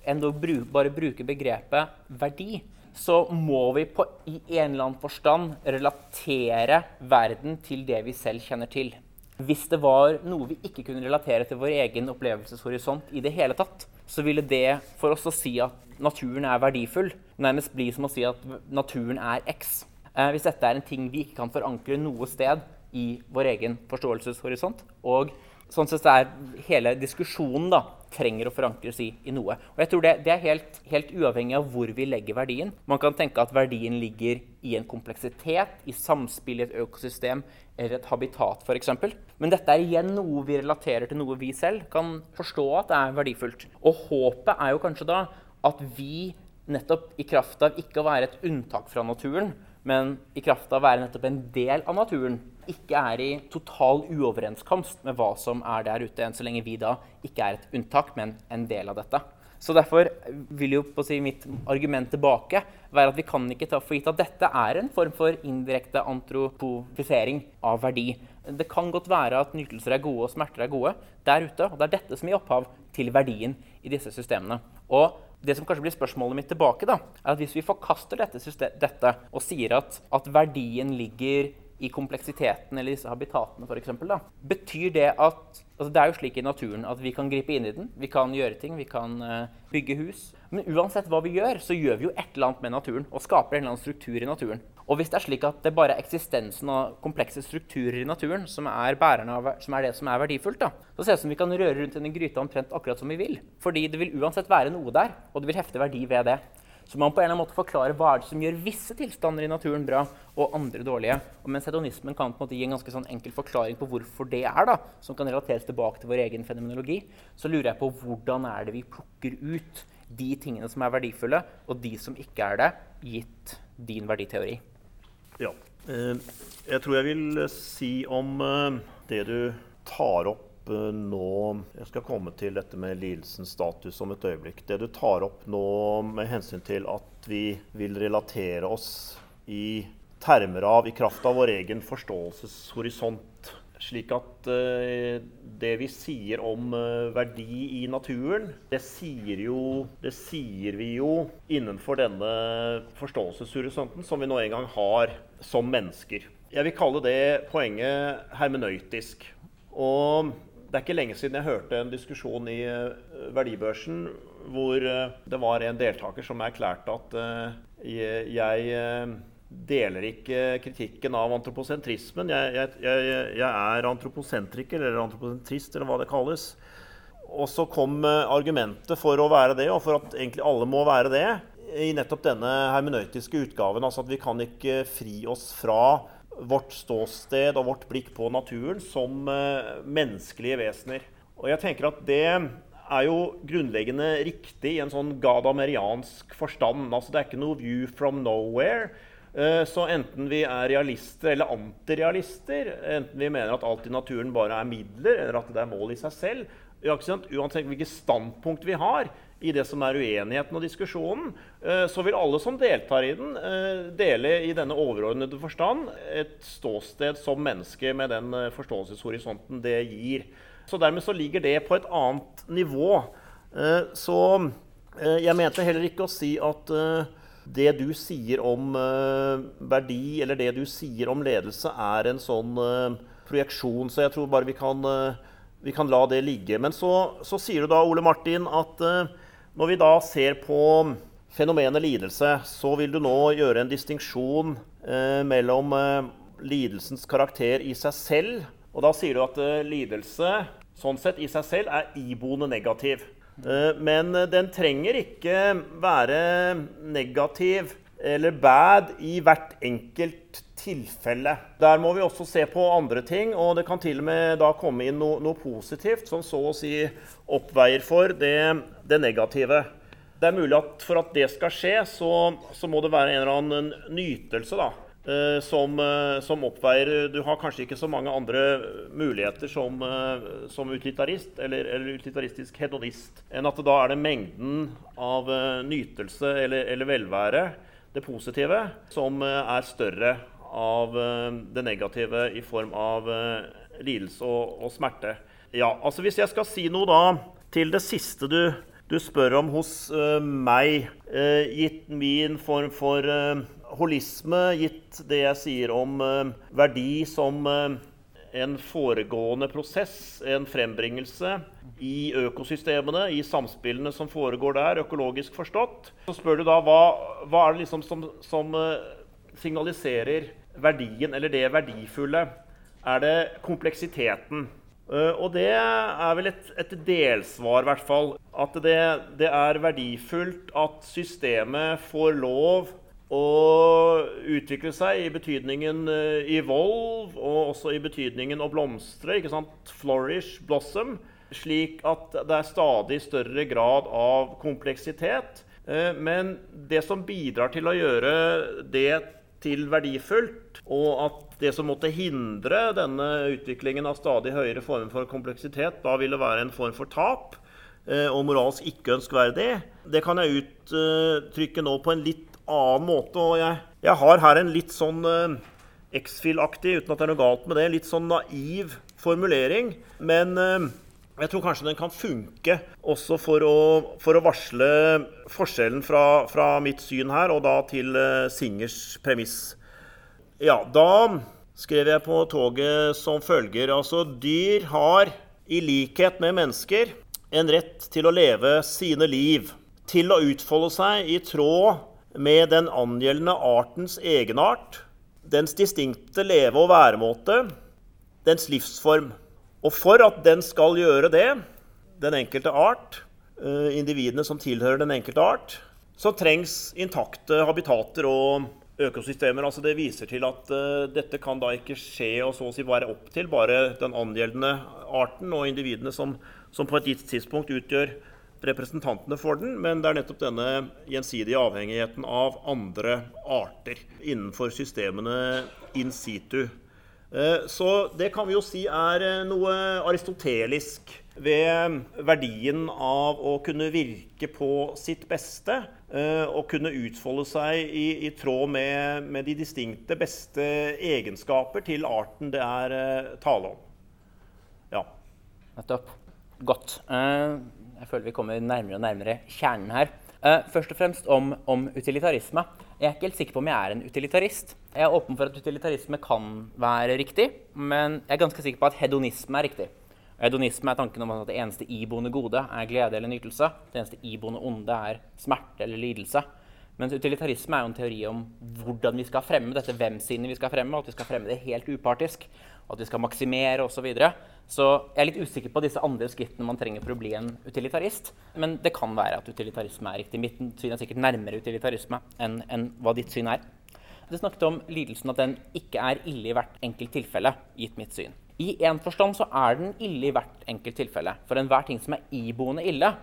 endog bare bruker begrepet verdi, så må vi på, i en eller annen forstand relatere verden til det vi selv kjenner til. Hvis det var noe vi ikke kunne relatere til vår egen opplevelseshorisont i det hele tatt, så ville det for oss å si at naturen er verdifull, nærmest bli som å si at naturen er X. Eh, hvis dette er en ting vi ikke kan forankre noe sted i vår egen forståelseshorisont, og sånn sett er hele diskusjonen da, trenger å forankres i, i noe. Og jeg tror Det, det er helt, helt, uavhengig av hvor vi legger verdien. Man kan tenke at verdien ligger i en kompleksitet, i samspill i et økosystem eller et habitat f.eks. Men dette er igjen noe vi relaterer til noe vi selv kan forstå at er verdifullt. Og håpet er jo kanskje da at vi nettopp i kraft av ikke å være et unntak fra naturen, men i kraft av å være nettopp en del av naturen, ikke er i total uoverenskomst med hva som er der ute, enn så lenge vi da ikke er et unntak, men en del av dette. Så Derfor vil jo på å si mitt argument tilbake være at vi kan ikke ta for gitt at dette er en form for indirekte antropofisering av verdi. Det kan godt være at nytelser er gode og smerter er gode der ute. og Det er dette som gir opphav til verdien i disse systemene. Og det som kanskje blir spørsmålet mitt tilbake, da, er at hvis vi forkaster dette, dette og sier at, at, verdien ligger i kompleksiteten eller disse habitatene, for eksempel, da, betyr det at altså Det er jo slik i naturen at vi kan gripe inn i den, vi kan gjøre ting, vi kan uh, bygge hus. Men uansett hva vi gjør, så gjør vi jo et eller annet med naturen og skaper en eller annen struktur i naturen. Og hvis det er slik at det bare er eksistensen av komplekse strukturer i naturen som er, av, som er det som er verdifullt, da, så ser det ut som vi kan røre rundt i den gryta omtrent akkurat som vi vil. Fordi det vil uansett være noe der, og det vil hefte verdi ved det. Så man på en eller annen måte forklarer hva er det som gjør visse tilstander i naturen bra, og andre dårlige. Og mens hedonismen kan på en måte gi en ganske sånn enkel forklaring på hvorfor det er, da, som kan relateres tilbake til vår egen fenomenologi, så lurer jeg på hvordan er det vi plukker ut de tingene som er verdifulle, og de som ikke er det, gitt din verditeori. Ja. Eh, jeg tror jeg vil si om eh, det du tar opp nå Jeg skal komme til dette med lidelsens status om et øyeblikk. Det du tar opp nå med hensyn til at vi vil relatere oss i termer av, i kraft av vår egen forståelseshorisont slik at uh, det vi sier om uh, verdi i naturen, det sier, jo, det sier vi jo innenfor denne forståelseshorisonten som vi nå en gang har som mennesker. Jeg vil kalle det poenget hermenøytisk. Og det er ikke lenge siden jeg hørte en diskusjon i uh, Verdibørsen hvor det var en deltaker som erklærte at jeg, jeg deler ikke kritikken av antroposentrismen. Jeg, jeg, jeg, er antroposentriker, eller antroposentrist, eller hva det kalles. og så kom argumentet for å være det, og for at egentlig alle må være det, i nettopp denne hermenøytiske utgaven. Altså at vi kan ikke fri oss fra vårt ståsted og vårt blikk på naturen som menneskelige vesener. Og jeg tenker at det er jo grunnleggende riktig i en sånn gadameriansk forstand. Altså det er ikke noe 'view from nowhere'. Eh, så enten vi er realister eller antirealister, enten vi mener at alt i naturen bare er midler, eller at det er mål i seg selv, uansett hvilket standpunkt vi har i det som er uenigheten og diskusjonen, eh, så vil alle som deltar i den, eh, dele i denne overordnede forstand et ståsted som menneske med den forståelseshorisonten det gir. Så dermed så ligger det på et annet nivå. Eh, så eh, jeg mente heller ikke å si at eh, det du sier om verdi, eller det du sier om ledelse, er en sånn projeksjon. Så jeg tror bare vi kan, vi kan la det ligge. Men så, så, sier du da, Ole Martin, at når vi da ser på fenomenet lidelse, så vil du nå gjøre en distinksjon mellom lidelsens karakter i seg selv. Og da sier du at lidelse sånn sett i seg selv er iboende negativ. Eh, men den trenger ikke være negativ eller bad i hvert enkelt tilfelle. Der må vi også se på andre ting, og det kan til og med da komme inn noe, noe positivt som så å si oppveier for det, det, negative. Det er mulig at for at det skal skje, så, så må det være en eller annen nytelse. da. Eh, som, eh, som, oppveier Du har kanskje ikke så mange andre muligheter som, eh, som utilitarist eller, eller, utilitaristisk hedonist enn at da er det mengden av nytelse eller, eller velvære, det positive, som er større av det negative i form av lidelse og, og smerte. Ja, altså Hvis jeg skal si noe da til det siste du, du spør om hos uh, meg, uh, gitt min form for uh, holisme, gitt det jeg sier om eh, verdi som eh, en foregående prosess, en frembringelse i økosystemene, i samspillene som foregår der, økologisk forstått. Så spør du da hva, hva er det liksom som, som signaliserer verdien, eller det verdifulle? Er det kompleksiteten? Uh, og det er vel et, et delsvar, i hvert fall. At det, det er verdifullt at systemet får lov å utvikle seg i betydningen evolve, og også i betydningen å blomstre. ikke sant? Flourish, blossom. Slik at det er stadig større grad av kompleksitet. Uh, men det som bidrar til å gjøre det til verdifullt, og at det som måtte hindre denne utviklingen av stadig høyere former for kompleksitet, da ville være en form for tap uh, og moralsk ikke ønskverdig, det kan jeg uttrykke nå på en litt annen måte. Og jeg, jeg har her en litt sånn uh, X-Fill-aktig, uten at det er noe galt med det, litt sånn naiv formulering. Men uh, jeg tror kanskje den kan funke også for å, for å varsle forskjellen fra, fra, mitt syn her, og da til uh, Singers premiss. Ja, da skrev jeg på toget som følger. Altså, dyr har, i likhet med mennesker, en rett til å leve sine liv. Til å utfolde seg i tråd med den angjeldende artens egenart, dens distinkte leve- og væremåte, dens livsform. Og for at den skal gjøre det, den enkelte art, eh, individene som tilhører den enkelte art, så trengs intakte habitater og økosystemer. Altså det viser til at uh, dette kan da ikke skje og så å si være opp til bare den angjeldende arten og individene som, som på et gitt tidspunkt utgjør representantene for den, men det er nettopp denne gjensidige avhengigheten av andre arter innenfor systemene in situ. Eh, så det kan vi jo si er eh, noe aristotelisk ved verdien av å kunne virke på sitt beste eh, og kunne utfolde seg i, i tråd med, med, de distinkte beste egenskaper til arten det er tale om. Ja. Nettopp. Godt. Jeg føler vi kommer nærmere og nærmere kjernen her. Først og fremst om, om, utilitarisme. Jeg er ikke helt sikker på om jeg er en utilitarist. Jeg er åpen for at utilitarisme kan være riktig, men jeg er ganske sikker på at hedonisme er riktig. Hedonisme er tanken om at det eneste iboende gode er glede eller nytelse. Det eneste iboende onde er smerte eller lidelse. Mens utilitarisme er jo en teori om hvordan vi skal fremme dette hvem-sinnet vi skal fremme, og at vi skal fremme det helt upartisk. at vi skal maksimere osv. Så, jeg er litt usikker på disse andre skrittene man trenger for å bli en utilitarist. Men det kan være at utilitarisme er riktig. Mitt syn er sikkert nærmere utilitarisme enn, enn hva ditt syn er. Du snakket om lidelsen, at den ikke er ille i hvert enkelt tilfelle, gitt mitt syn. I én forstand så er den ille i hvert enkelt tilfelle. For enhver ting som er iboende ille,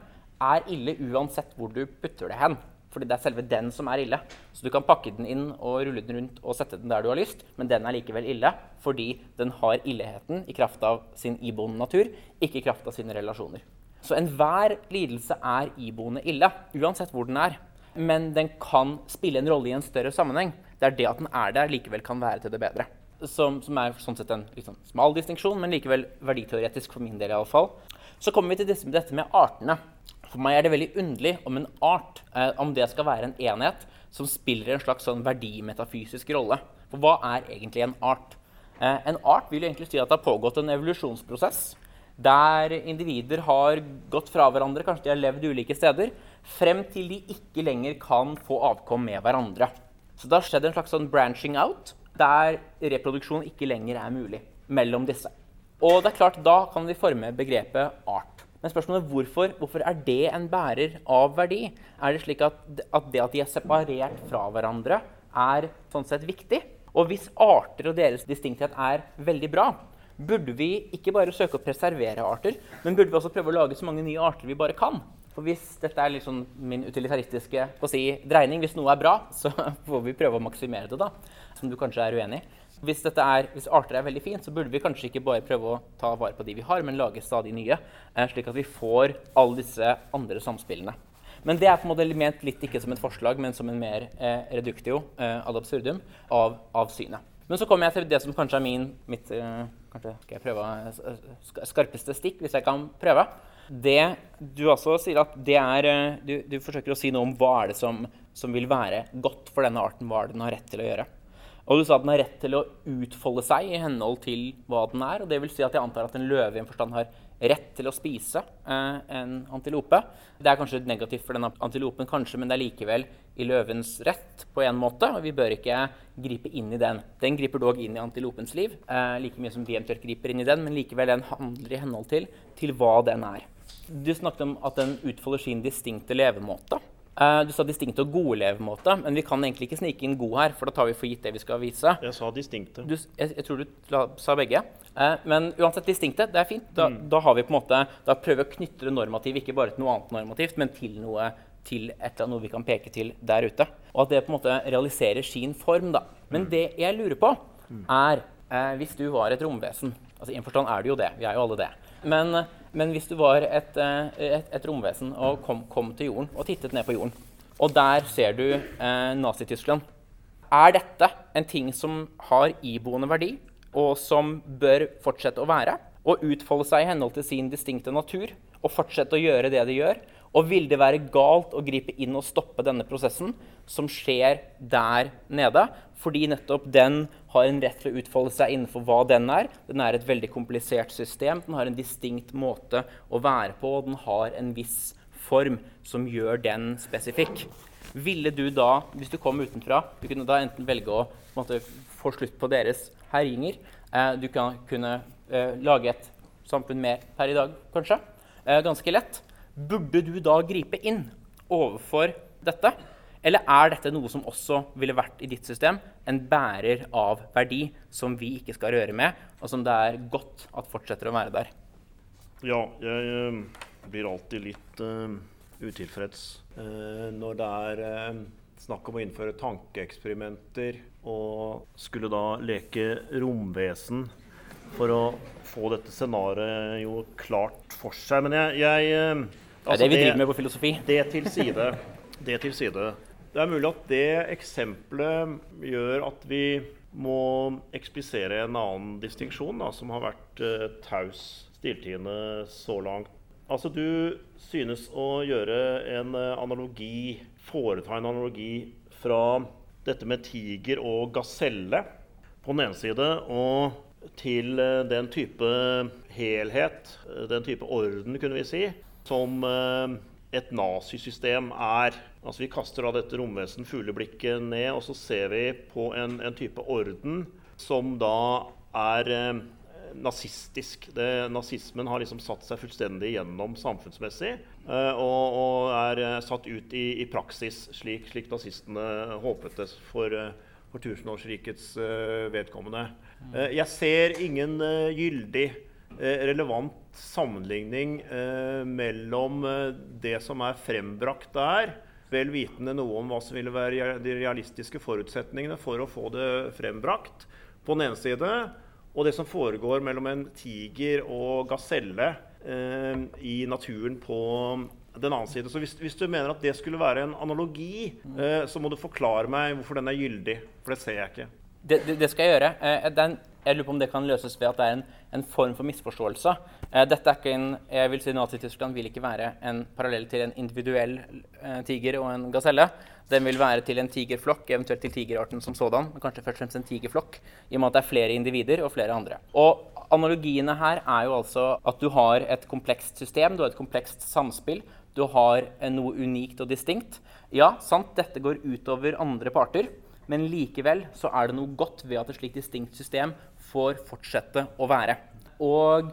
er ille uansett hvor du putter det hen. Fordi det er selve den som er ille. Så du kan pakke den inn og rulle den rundt og sette den der du har lyst, men den er likevel ille fordi den har illheten i kraft av sin iboende natur, ikke i kraft av sine relasjoner. Så enhver lidelse er iboende ille, uansett hvor den er. Men den kan spille en rolle i en større sammenheng. Det er det at den er der, likevel kan være til det bedre. Som, som er sånn sett en liksom, smal distinksjon, men likevel verditeoretisk for min del. I alle fall. Så kommer vi til dette med artene. For meg er det veldig underlig om en art eh, om det skal være en enhet som spiller en slags sånn verdimetafysisk rolle. For hva er egentlig en art? Eh, en art vil egentlig si at det har pågått en evolusjonsprosess der individer har gått fra hverandre, kanskje de har levd ulike steder, frem til de ikke lenger kan få avkom med hverandre. Så det har skjedd en slags sånn branching out, der reproduksjon ikke lenger er mulig mellom disse. Og det er klart, da kan vi forme begrepet art. Men spørsmålet er hvorfor, hvorfor er det en bærer av verdi? Er det slik at, at det at de er separert fra hverandre, er sånn sett viktig? Og hvis arter og deres distinkthet er veldig bra, burde vi ikke bare søke å preservere arter, men burde vi også prøve å lage så mange nye arter vi bare kan? For hvis dette er liksom min utilitaristiske si, dreining, hvis noe er bra, så *laughs* får vi prøve å maksimere det, da. Som du kanskje er uenig i. Hvis, er, hvis, arter er veldig fint, så burde vi kanskje ikke bare prøve å ta vare på de vi har, men lage stadig nye, eh, slik at vi får alle disse andre samspillene. Men det er på en måte ment litt ikke som et forslag, men som en mer eh, reductio eh, ad absurdum av, av, synet. Men så kommer jeg til det som kanskje er min, mitt eh, kanskje skal jeg prøve, eh, skarpeste stikk, hvis jeg kan prøve. Det du også sier at det er eh, du, du, forsøker å si noe om hva er det som, som, vil være godt for denne arten. Hva er det den har rett til å gjøre. Og du sa at den har rett til å utfolde seg i henhold til hva den er. og det vil si at jeg antar at en løve i en forstand har rett til å spise eh, en antilope. Det er kanskje negativt for den antilopen, kanskje, men det er likevel i løvens rett på en måte. og Vi bør ikke gripe inn i den. Den griper dog inn i antilopens liv, eh, like mye som vi eventuelt griper inn i den, men likevel den handler i henhold til, til hva den er. Du snakket om at den utfolder sin distinkte levemåte. Uh, du sa distinkte og gode levemåte, men vi kan egentlig ikke snike inn god her. for da tar vi for gitt det vi skal vise. Jeg sa distinkte. Du, jeg, jeg, tror du la, sa begge. Uh, men uansett distinkte, det er fint. Da, mm. da, har vi på en måte, da prøver vi å knytte det normative ikke bare til noe annet normativt, men til noe, til et eller annet vi kan peke til der ute. Og at det på en måte realiserer sin form. da. Men mm. det jeg lurer på, mm. er uh, hvis du var et romvesen altså I en forstand er det jo det. Vi er jo alle det. Men men hvis du var et, eh, et, et romvesen og kom, kom, til jorden og tittet ned på jorden, og der ser du eh, Nazi-Tyskland Er dette en ting som har iboende verdi, og som bør fortsette å være? Og utfolde seg i henhold til sin distinkte natur, og fortsette å gjøre det de gjør? Og vil det være galt å gripe inn og stoppe denne prosessen som skjer der nede? Fordi nettopp den har en rett til å utfolde seg innenfor hva den er. Den er et veldig komplisert system. Den har en distinkt måte å være på, og den har en viss form som gjør den spesifikk. Ville du da, hvis du kom utenfra, du kunne da enten velge å måte, få slutt på deres herjinger eh, Du kan kunne eh, lage et samfunn mer per i dag, kanskje. Eh, ganske lett. Burde du da gripe inn overfor dette? Eller er dette noe som også ville vært i ditt system en bærer av verdi som vi ikke skal røre med, og som det er godt at fortsetter å være der? Ja, jeg uh, blir alltid litt uh, utilfreds uh, når det er snakk om å innføre tankeeksperimenter og skulle da leke romvesen for å få dette scenarioet klart for seg. Men jeg, jeg Altså, det er det vi driver med på filosofi. Det til side. Det til side. Det er mulig at det eksempelet gjør at vi må eksplisere en annen distinksjon som har vært uh, taus, stilltiende så langt. Altså, du synes å gjøre en uh, analogi, foreta en analogi fra dette med tiger og gaselle på den ene side, og til uh, den type helhet, den type orden, kunne vi si, som eh, et nazisystem er. Altså Vi kaster da dette romvesen fugleblikket ned, og så ser vi på en, en type orden som da er eh, nazistisk. Det, nazismen har liksom satt seg fullstendig gjennom samfunnsmessig eh, og, og, er eh, satt ut i, i praksis, slik, slik, nazistene håpet det for, for tusenårsrikets vedkommende. Eh, jeg ser ingen gyldig, relevant sammenligning mellom det som er frembrakt der, vel vitende noe om hva som ville være de realistiske forutsetningene for å få det frembrakt, på den ene side, og det som foregår mellom en tiger og gaselle eh, i naturen på den annen side. Så hvis, hvis, du mener at det skulle være en analogi, eh, så må du forklare meg hvorfor den er gyldig. For det ser jeg ikke. Det, det, det skal jeg gjøre. Eh, den, jeg lurer på om det kan løses ved at det er en, en form for misforståelse. Eh, dette er ikke en, jeg vil si Nazi-Tyskland vil ikke være en parallell til en individuell eh, tiger og en gaselle. Den vil være til en tigerflokk, eventuelt til tigerarten som sådan. Kanskje først og fremst en tigerflokk, i og med at det er flere individer og flere andre. Og Analogiene her er jo altså at du har et komplekst system, du har et komplekst samspill. Du har noe unikt og distinkt. Ja, sant, dette går utover andre parter. Men likevel så er det noe godt ved at et slikt distinkt system får fortsette å være. Og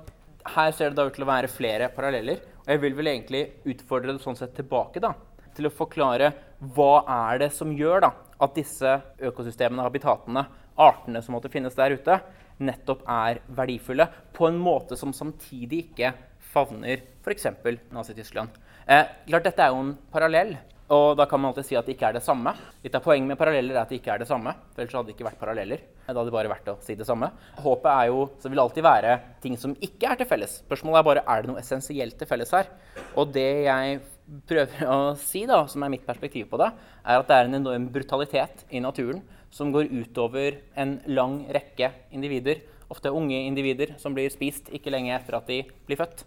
her ser det da ut til å være flere paralleller. Og jeg vil vel egentlig utfordre det sånn sett tilbake da, til å forklare hva er det som gjør da, at disse økosystemene, habitatene, artene som måtte finnes der ute, nettopp er verdifulle på en måte som samtidig ikke favner f.eks. Nazi-Tyskland. Eh, klart Dette er jo en parallell, og da kan man alltid si at det ikke er det samme. Litt av Poenget med paralleller er at det ikke er det samme. for Ellers hadde det ikke vært paralleller. Da hadde det bare vært å si det samme. Håpet er jo, så vil alltid være ting som ikke er til felles. Spørsmålet er bare er det noe essensielt til felles her. Og det jeg prøver å si, da, som er mitt perspektiv på det, er at det er en enorm brutalitet i naturen som går utover en lang rekke individer, ofte unge individer, som blir spist ikke lenge etter at de blir født.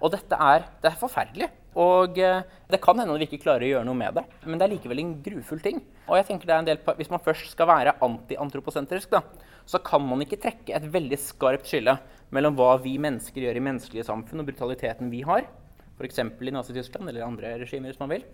Og dette er, det er forferdelig. Og eh, det kan hende vi ikke klarer å gjøre noe med det, men det er likevel en grufull ting. Og jeg tenker det er en del, Hvis man først skal være antiantroposentrisk, da, så kan man ikke trekke et veldig skarpt skille mellom hva vi mennesker gjør i menneskelige samfunn, og brutaliteten vi har, f.eks. i Nazi-Tyskland eller andre regimer, hvis man vil,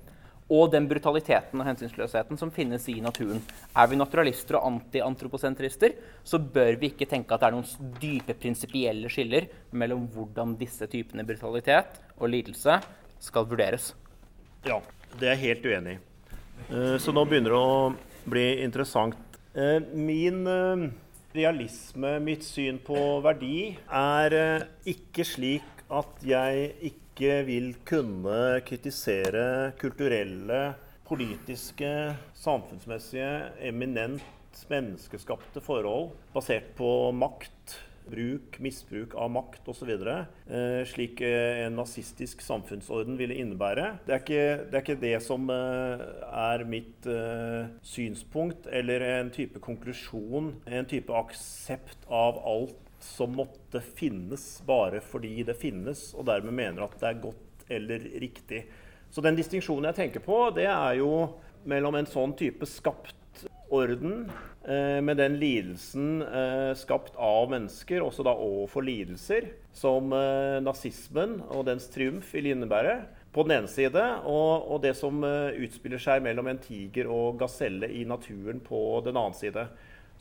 og den brutaliteten og hensynsløsheten som finnes i naturen. Er vi naturalister og antiantroposentrister, så bør vi ikke tenke at det er noen dype prinsipielle skiller mellom hvordan disse typene brutalitet og lidelse skal vurderes. Ja, det er jeg helt uenig i. Eh, så nå begynner det å bli interessant. Eh, min eh, realisme, mitt syn på verdi, er ikke slik at jeg ikke ikke vil kunne kritisere kulturelle, politiske, samfunnsmessige, eminent menneskeskapte forhold basert på makt, bruk, misbruk av makt osv. Eh, slik eh, en nazistisk samfunnsorden ville innebære. Det er ikke det, er ikke det som eh, er mitt eh, synspunkt eller en type konklusjon, en type aksept av alt som måtte finnes bare fordi det finnes, og dermed mener at det er godt eller riktig. Så den distinksjonen jeg tenker på, det er jo mellom en sånn type skapt orden, eh, med den lidelsen eh, skapt av mennesker, også da overfor lidelser, som eh, nazismen og dens triumf vil innebære, på den ene side, og, og det som eh, utspiller seg mellom en tiger og gaselle i naturen på den annen side.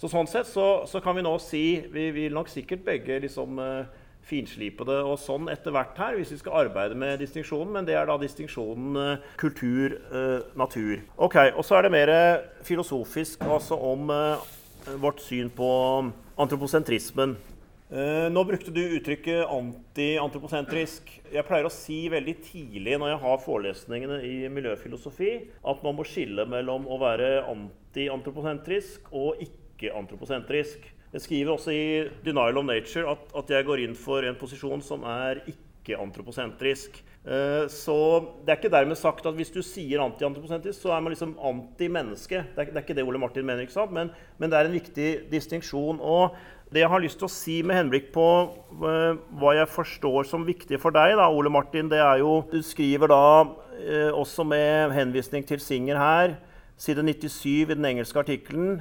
Så sånn sett så, så, kan vi nå si Vi vil nok sikkert begge liksom uh, finslipe det og sånn etter hvert her, hvis vi skal arbeide med distinksjonen. Men det er da distinksjonen uh, kultur-natur. Uh, ok, Og så er det mer filosofisk altså om vårt syn på antroposentrismen. nå brukte du uttrykket anti-antroposentrisk. Jeg pleier å si veldig tidlig når jeg har forelesningene i miljøfilosofi, at man må skille mellom å være anti-antroposentrisk og ikke ikke-antroposentrisk. Jeg skriver også i 'Denial of Nature' at, at, jeg går inn for en posisjon som er ikke-antroposentrisk. Uh, så det er ikke dermed sagt at hvis du sier anti-antroposentrisk, så er man liksom anti-menneske. Det, det, er ikke det Ole Martin mener, ikke sant? Men, men det er en viktig distinksjon. Og det jeg har lyst til å si med henblikk på uh, hva jeg forstår som viktig for deg, da, Ole Martin, det er jo Du skriver da uh, også med henvisning til Singer her, side 97 i den engelske artikkelen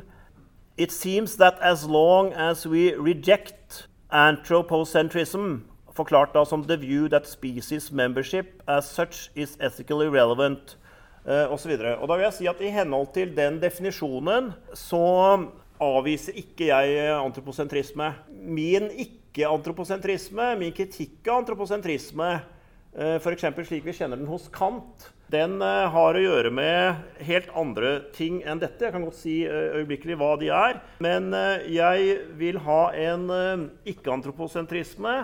It seems that as long as we reject anthropocentrism, forklart da som the view that species membership as such is ethically relevant, uh, osv. Og, og da vil jeg si at I henhold til den definisjonen så avviser ikke jeg antroposentrisme. Min ikke-antroposentrisme, min kritikk av antroposentrisme, f.eks. slik vi kjenner den hos Kant, den har å gjøre med helt andre ting enn dette. Jeg kan godt si øyeblikkelig hva de er. Men jeg vil ha en ikke-antroposentrisme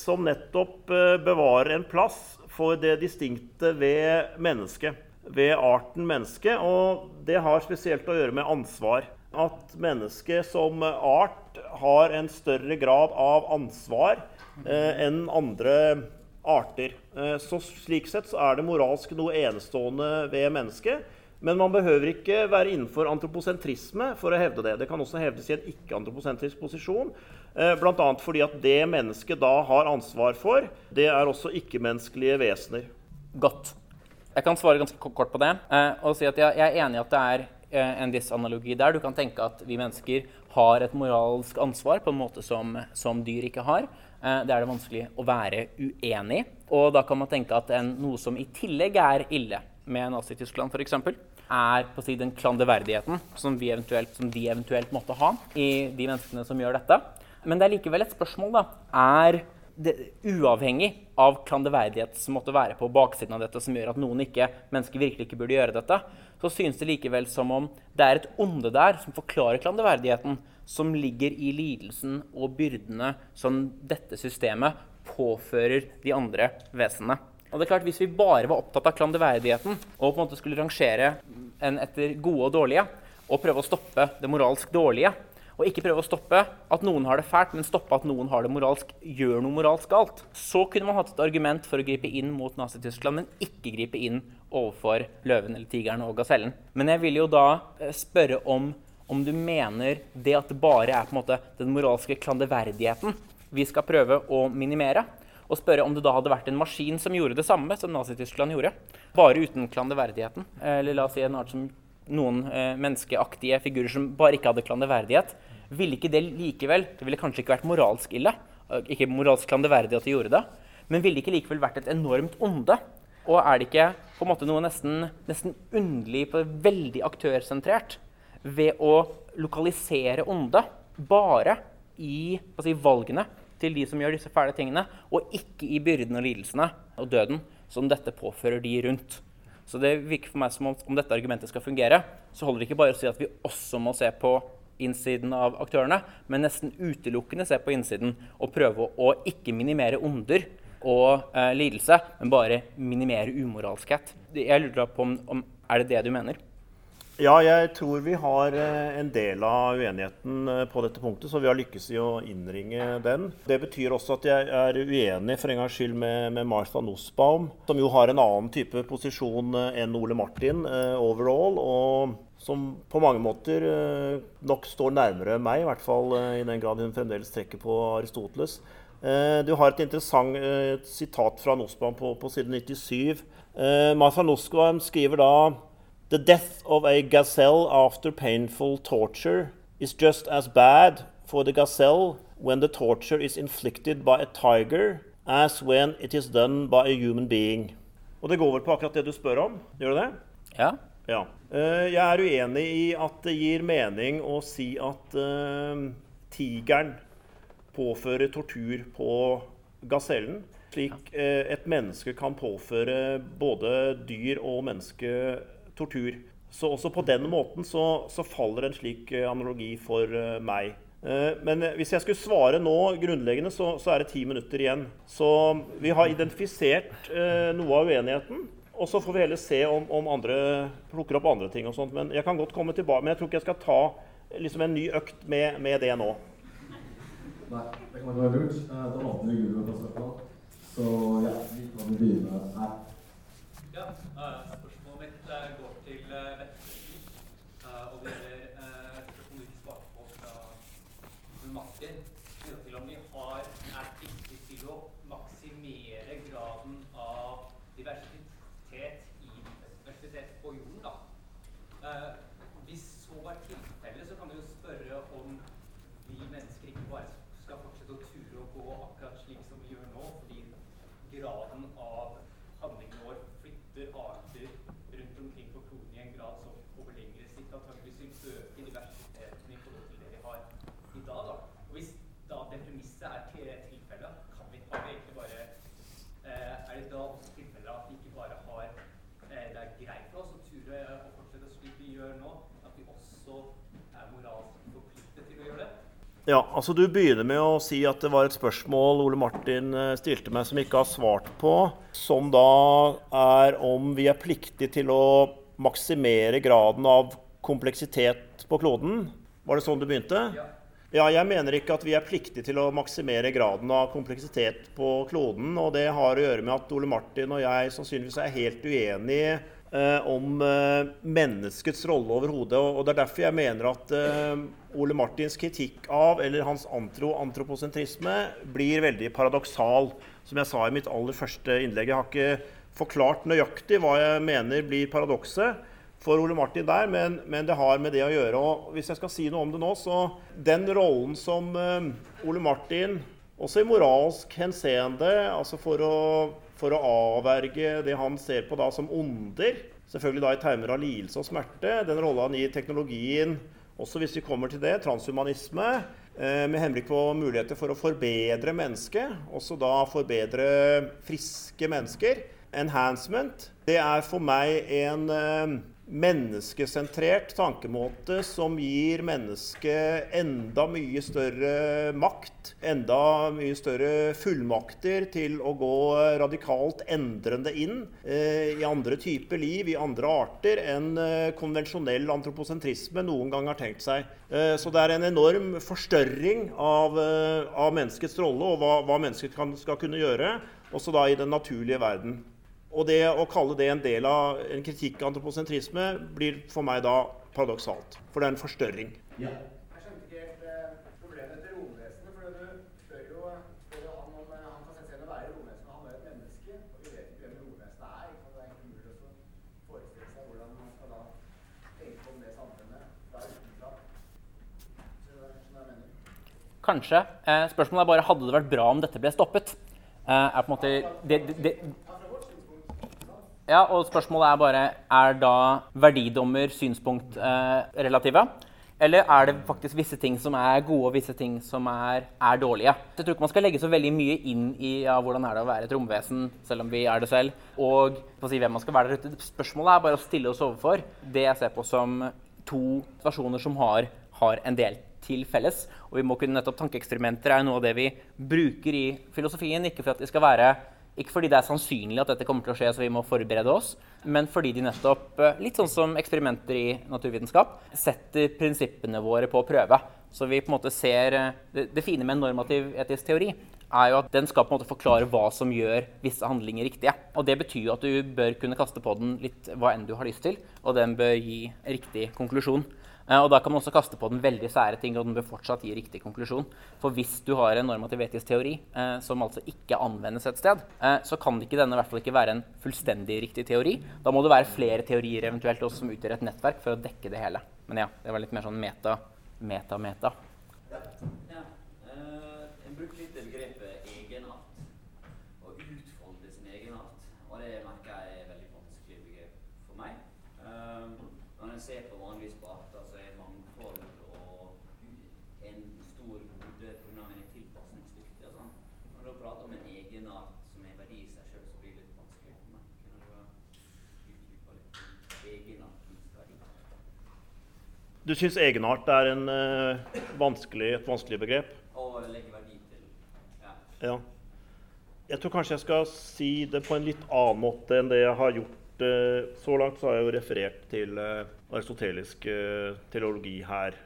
som nettopp bevarer en plass for det distinkte ved mennesket. Ved arten menneske. Og det har spesielt å gjøre med ansvar. At mennesket som art har en større grad av ansvar eh, enn andre arter. Eh, så slik sett så er det moralsk noe enestående ved mennesket. Men man behøver ikke være innenfor antroposentrisme for å hevde det. Det kan også hevdes i en ikke-antroposentrisk posisjon. Eh, Bl.a. fordi at det mennesket da har ansvar for, det er også ikke-menneskelige vesener. Godt. Jeg kan svare ganske kort på det eh, og si at jeg, er enig i at det er en viss analogi der. Du kan tenke at vi mennesker har et moralsk ansvar på en måte som, som dyr ikke har. Eh, det er det vanskelig å være uenig i. Og da kan man tenke at en, noe som i tillegg er ille med Nazi-Tyskland f.eks., er på å si den klanderverdigheten som, som de eventuelt måtte ha i de menneskene som gjør dette. Men det er likevel et spørsmål. da. Er det, uavhengig av klanderverdighet som måtte være på baksiden av dette, som gjør at noen ikke, mennesker virkelig ikke burde gjøre dette, så synes det likevel som om det er et onde der som forklarer klanderverdigheten, som ligger i lidelsen og byrdene som dette systemet påfører de andre vesenene. Og det er klart, Hvis vi bare var opptatt av klanderverdigheten og på en måte skulle rangere en etter gode og dårlige, og prøve å stoppe det moralsk dårlige, og ikke prøve å stoppe at noen har det fælt, men stoppe at noen har det moralsk, gjør noe moralsk galt, så kunne man hatt et argument for å gripe inn mot Nazi-Tyskland, men ikke gripe inn overfor løven eller tigeren og gasellen. Men jeg vil jo da eh, spørre om om du mener det at det bare er på en måte den moralske klanderverdigheten vi skal prøve å minimere, og spørre om det da hadde vært en maskin som gjorde det samme som Nazi-Tyskland gjorde, bare uten klanderverdigheten. Eller la oss si en art som noen eh, menneskeaktige figurer som bare ikke hadde klanderverdighet. Ville ikke det likevel Det ville kanskje ikke vært moralsk ille, ikke moralsk klanderverdig at de gjorde det, men ville ikke likevel vært et enormt onde? Og er det ikke på en måte noe nesten, nesten underlig, veldig aktørsentrert, ved å lokalisere onde bare i si, valgene til de som gjør disse fæle tingene, og ikke i byrden og lidelsene og døden som dette påfører de rundt. Så det virker for meg som om, om dette argumentet skal fungere, så holder det ikke bare å si at vi også må se på innsiden av aktørene, men nesten utelukkende se på innsiden og prøve å ikke minimere onder og eh, lidelse, men bare minimere umoralskhet. Jeg lurer på om, om er det det du mener? Ja, jeg tror vi har eh, en del av uenigheten eh, på dette punktet, så vi har lykkes i å innringe den. Det betyr også at jeg er uenig for en gangs skyld med, med Martha Nussbaum, som jo har en annen type posisjon eh, enn Ole Martin overall, og som på mange måter nok står nærmere meg, i hvert fall i den grad hun fremdeles trekker på Aristoteles. Du har et interessant sitat fra Nussbaum på, på side 97. Martha Nussbaum skriver da The death of a gazelle after painful torture is just as bad for the gazelle when the torture is inflicted by a tiger as when it is done by a human being. Og det går vel på akkurat det du spør om? Gjør det det? Ja. ja. Uh, jeg er uenig i at det gir mening å si at uh, tigeren påfører tortur på gasellen. Slik uh, et menneske kan påføre både dyr og menneske tortur. Så også på den måten så, så faller en slik eh, analogi for uh, meg. Uh, men hvis jeg skulle svare nå grunnleggende, så, så, er det ti minutter igjen. Så vi har identifisert noe av uenigheten. Og så får vi heller se om, om, andre plukker opp andre ting. og sånt. Men jeg kan godt komme tilbake, men jeg tror ikke jeg skal ta liksom, en ny økt med, med, det nå. Nei, det kan ikke være lurt. Da åpner vi gulvet på søpla. Så ja, vi kan begynne her. Ja, spørsmålet mitt går til Vettelsen. Og det gjelder et spørsmål du ikke svarte på fra Martin. Til om vi har, er pliktig til å maksimere graden av diversitet i diversitet på jorden. da. Hvis så er tilfellet, så kan vi jo spørre om vi mennesker ikke bare skal fortsette å ture og gå akkurat slik som vi gjør nå, fordi graden av handlingen vår flytter arter rundt omkring på kloden i en grad som over lengre sikt antakeligvis vil øke diversiteten i forhold til det Ja, altså Du begynner med å si at det var et spørsmål Ole Martin eh, stilte meg som jeg ikke har svart på. Som da er om vi er pliktige til å maksimere graden av kompleksitet på kloden. Var det sånn du begynte? Ja. ja. Jeg mener ikke at vi er pliktige til å maksimere graden av kompleksitet på kloden. Og det har å gjøre med at Ole Martin og jeg sannsynligvis er helt uenige om eh, menneskets rolle overhodet. Og, det er derfor jeg mener at eh, Ole Martins kritikk av, eller hans antro antroposentrisme, blir veldig paradoksal. Som jeg sa i mitt aller første innlegg. Jeg har ikke forklart nøyaktig hva jeg mener blir paradokset for Ole Martin der, men, men, det har med det å gjøre. Og hvis jeg skal si noe om det nå, så den rollen som Ole Martin, også i moralsk henseende, altså for å, for å avverge det han ser på da som onder, selvfølgelig da i termer av lidelse og smerte, den rolla han gir teknologien også hvis vi kommer til det, transhumanisme eh, med henblikk på muligheter for å forbedre mennesket, også da forbedre friske mennesker. Enhancement. Det er for meg en eh, menneskesentrert tankemåte som gir mennesket enda mye større makt, enda mye større fullmakter til å gå radikalt endrende inn eh, i andre typer liv, i andre arter, enn eh, konvensjonell antroposentrisme noen gang har tenkt seg. Eh, så det er en enorm forstørring av, eh, av menneskets rolle og hva, hva mennesket kan, skal kunne gjøre, også da i den naturlige verden. Og det å kalle det en del av en kritikk av antroposentrisme blir for meg da paradoksalt. For det er en forstørring. Ja. Jeg skjønte ikke helt eh, problemet til romvesenet. For du spør jo, han om eh, han kan sette seg inn å være romvesen. Han er jo et menneske, og vi vet ikke hvem romvesenet er. Ikke? Det er ikke mulig å forestille seg hvordan man skal da tenke om det samfunnet fra utenfra. Kanskje. Eh, spørsmålet er bare hadde det vært bra om dette ble stoppet. Eh, er på en måte det, det, det ja, og spørsmålet er bare er da verdidommer synspunkt eh, relative? Eller er det faktisk visse ting som er gode, og visse ting som er, er dårlige? Jeg tror ikke man skal legge så veldig mye inn i ja, hvordan er det å være et romvesen, selv om vi er det selv, og si hvem man skal være der ute. Spørsmålet er bare å stille oss overfor det jeg ser på som to situasjoner som har, har en del til felles. Og vi må kunne nettopp Tankeeksperimenter er noe av det vi bruker i filosofien, ikke for at de skal være ikke fordi det er sannsynlig at dette kommer til å skje, så vi må forberede oss, men fordi de nettopp, eh, litt sånn som eksperimenter i naturvitenskap, setter prinsippene våre på prøve. Så vi på en måte ser eh, Det, fine med en normativ etisk teori er jo at den skal på en måte forklare hva som gjør visse handlinger riktige. Og det betyr jo at du bør kunne kaste på den litt hva enn du har lyst til, og den bør gi riktig konklusjon. Eh, og Da kan man også kaste på den veldig sære ting, og den bør fortsatt gi riktig konklusjon. For hvis du har en normativ etisk teori eh, som altså ikke anvendes et sted, eh, så kan ikke denne i hvert fall ikke være en fullstendig riktig teori. Da må det være flere teorier eventuelt også som utgjør et nettverk for å dekke det hele. Men ja, det var litt mer sånn meta, meta, meta. Ja. ja. Uh, en bruker litt begrepet egenart. Å utfolde sin egenart. Og det merker jeg er veldig vanskelig begrep for meg. Uh, når en ser på vanligvis på Du syns egenart er en, uh, vanskelig, et vanskelig begrep? Å legge verdi til. Ja. ja. Jeg tror kanskje jeg skal si det på en litt annen måte enn det jeg har gjort. Uh, så langt så har jeg jo referert til uh, aristotelisk teologi her.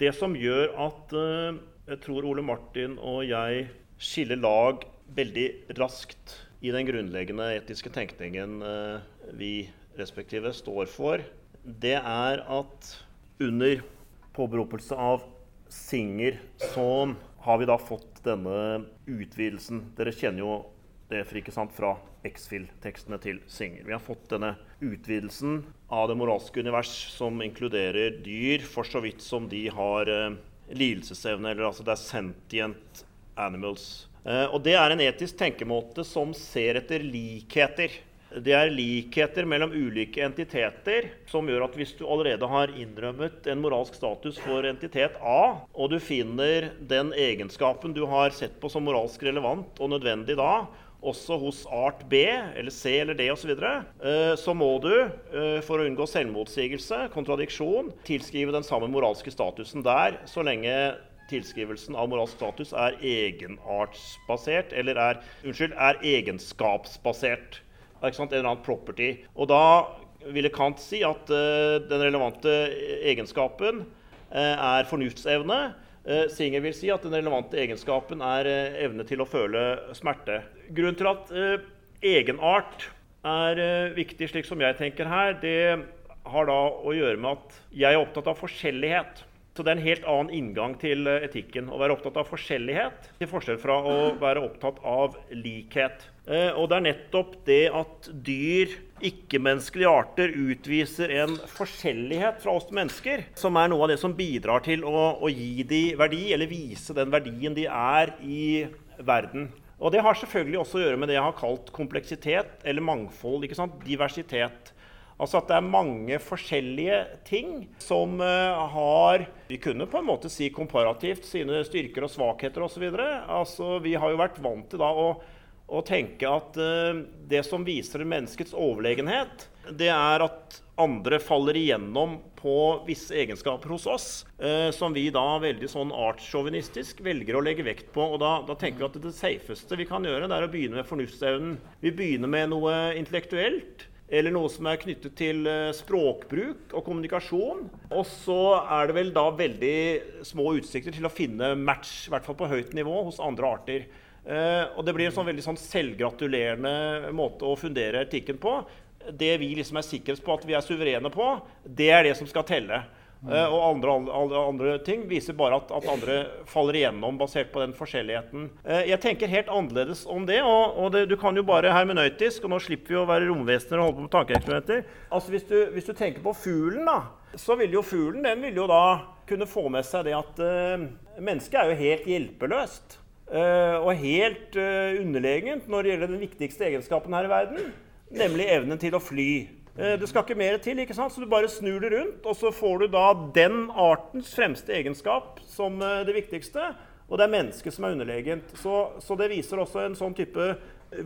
det som gjør at jeg tror Ole Martin og jeg skiller lag veldig raskt i den grunnleggende etiske tenkningen vi respektive står for, det er at under påberopelse av Singer så har vi da fått denne utvidelsen. Dere kjenner jo det ikke sant, fra X-Fill-tekstene til Singer. Vi har fått denne utvidelsen av det moralske univers som inkluderer dyr, for så vidt som de har eh, lidelsesevne, eller altså det er sentient animals. Eh, og det er en etisk tenkemåte som ser etter likheter det er likheter mellom ulike entiteter som gjør at hvis du allerede har innrømmet en moralsk status for entitet A, og du finner den egenskapen du har sett på som moralsk relevant og nødvendig da, også hos art B eller C eller D osv., så, videre, så må du, eh, for å unngå selvmotsigelse, kontradiksjon, tilskrive den samme moralske statusen der så lenge tilskrivelsen av moralsk status er egenartsbasert, eller er, unnskyld, er egenskapsbasert. Ikke sant? En eller annen property. Og da ville Kant si at uh, den relevante egenskapen uh, er fornuftsevne. Uh, Singer vil si at den relevante egenskapen er evne til å føle smerte. Grunnen til at egenart er viktig, slik som jeg tenker her, det har da å gjøre med at jeg er opptatt av forskjellighet. Så det er en helt annen inngang til eh, etikken. Å være opptatt av forskjellighet til forskjell fra å være opptatt av likhet. Eh, og det er nettopp det at dyr, ikke-menneskelige arter, utviser en forskjellighet fra oss mennesker, som er noe av det som bidrar til å, å gi dem verdi, eller vise den verdien de er i verden. Og det har selvfølgelig også å gjøre med det jeg har kalt kompleksitet eller mangfold. ikke sant? Diversitet. Altså at det er mange forskjellige ting som uh, har Vi kunne på en måte si komparativt sine styrker og svakheter osv. Altså, vi har jo vært vant til da å, å tenke at uh, det som viser menneskets overlegenhet, det er at andre faller igjennom på visse egenskaper hos oss, uh, som vi da veldig sånn artssjåvinistisk velger å legge vekt på. Og da, da, tenker vi at det safeste vi kan gjøre, det er å begynne med fornuftsevnen. Vi begynner med noe intellektuelt eller noe som er knyttet til eh, språkbruk og kommunikasjon. Og så er det vel da veldig små utsikter til å finne match, i hvert fall på høyt nivå, hos andre arter. Eh, og det blir en sånn veldig sånn selvgratulerende måte å fundere etikken på. Det vi liksom er sikre på at vi er suverene på, det er det som skal telle. Uh, og andre, andre, andre, ting viser bare at, at, andre faller igjennom basert på den forskjelligheten. Uh, jeg tenker helt annerledes om det. Og, og det, du kan jo bare hermenøytisk, og nå slipper vi å være romvesener og holde på med tankeeksperimenter. Altså hvis du, hvis du, tenker på fuglen, da, så vil jo fuglen den vil jo da kunne få med seg det at uh, mennesket er jo helt hjelpeløst. Og helt underlegent når det gjelder den viktigste egenskapen her i verden, nemlig evnen til å fly. Eh, det skal ikke mer til, ikke sant? så du bare snur det rundt, og så får du da den artens fremste egenskap som eh, det viktigste. Og det er mennesket som er underlegent. Så, så, det viser også en sånn type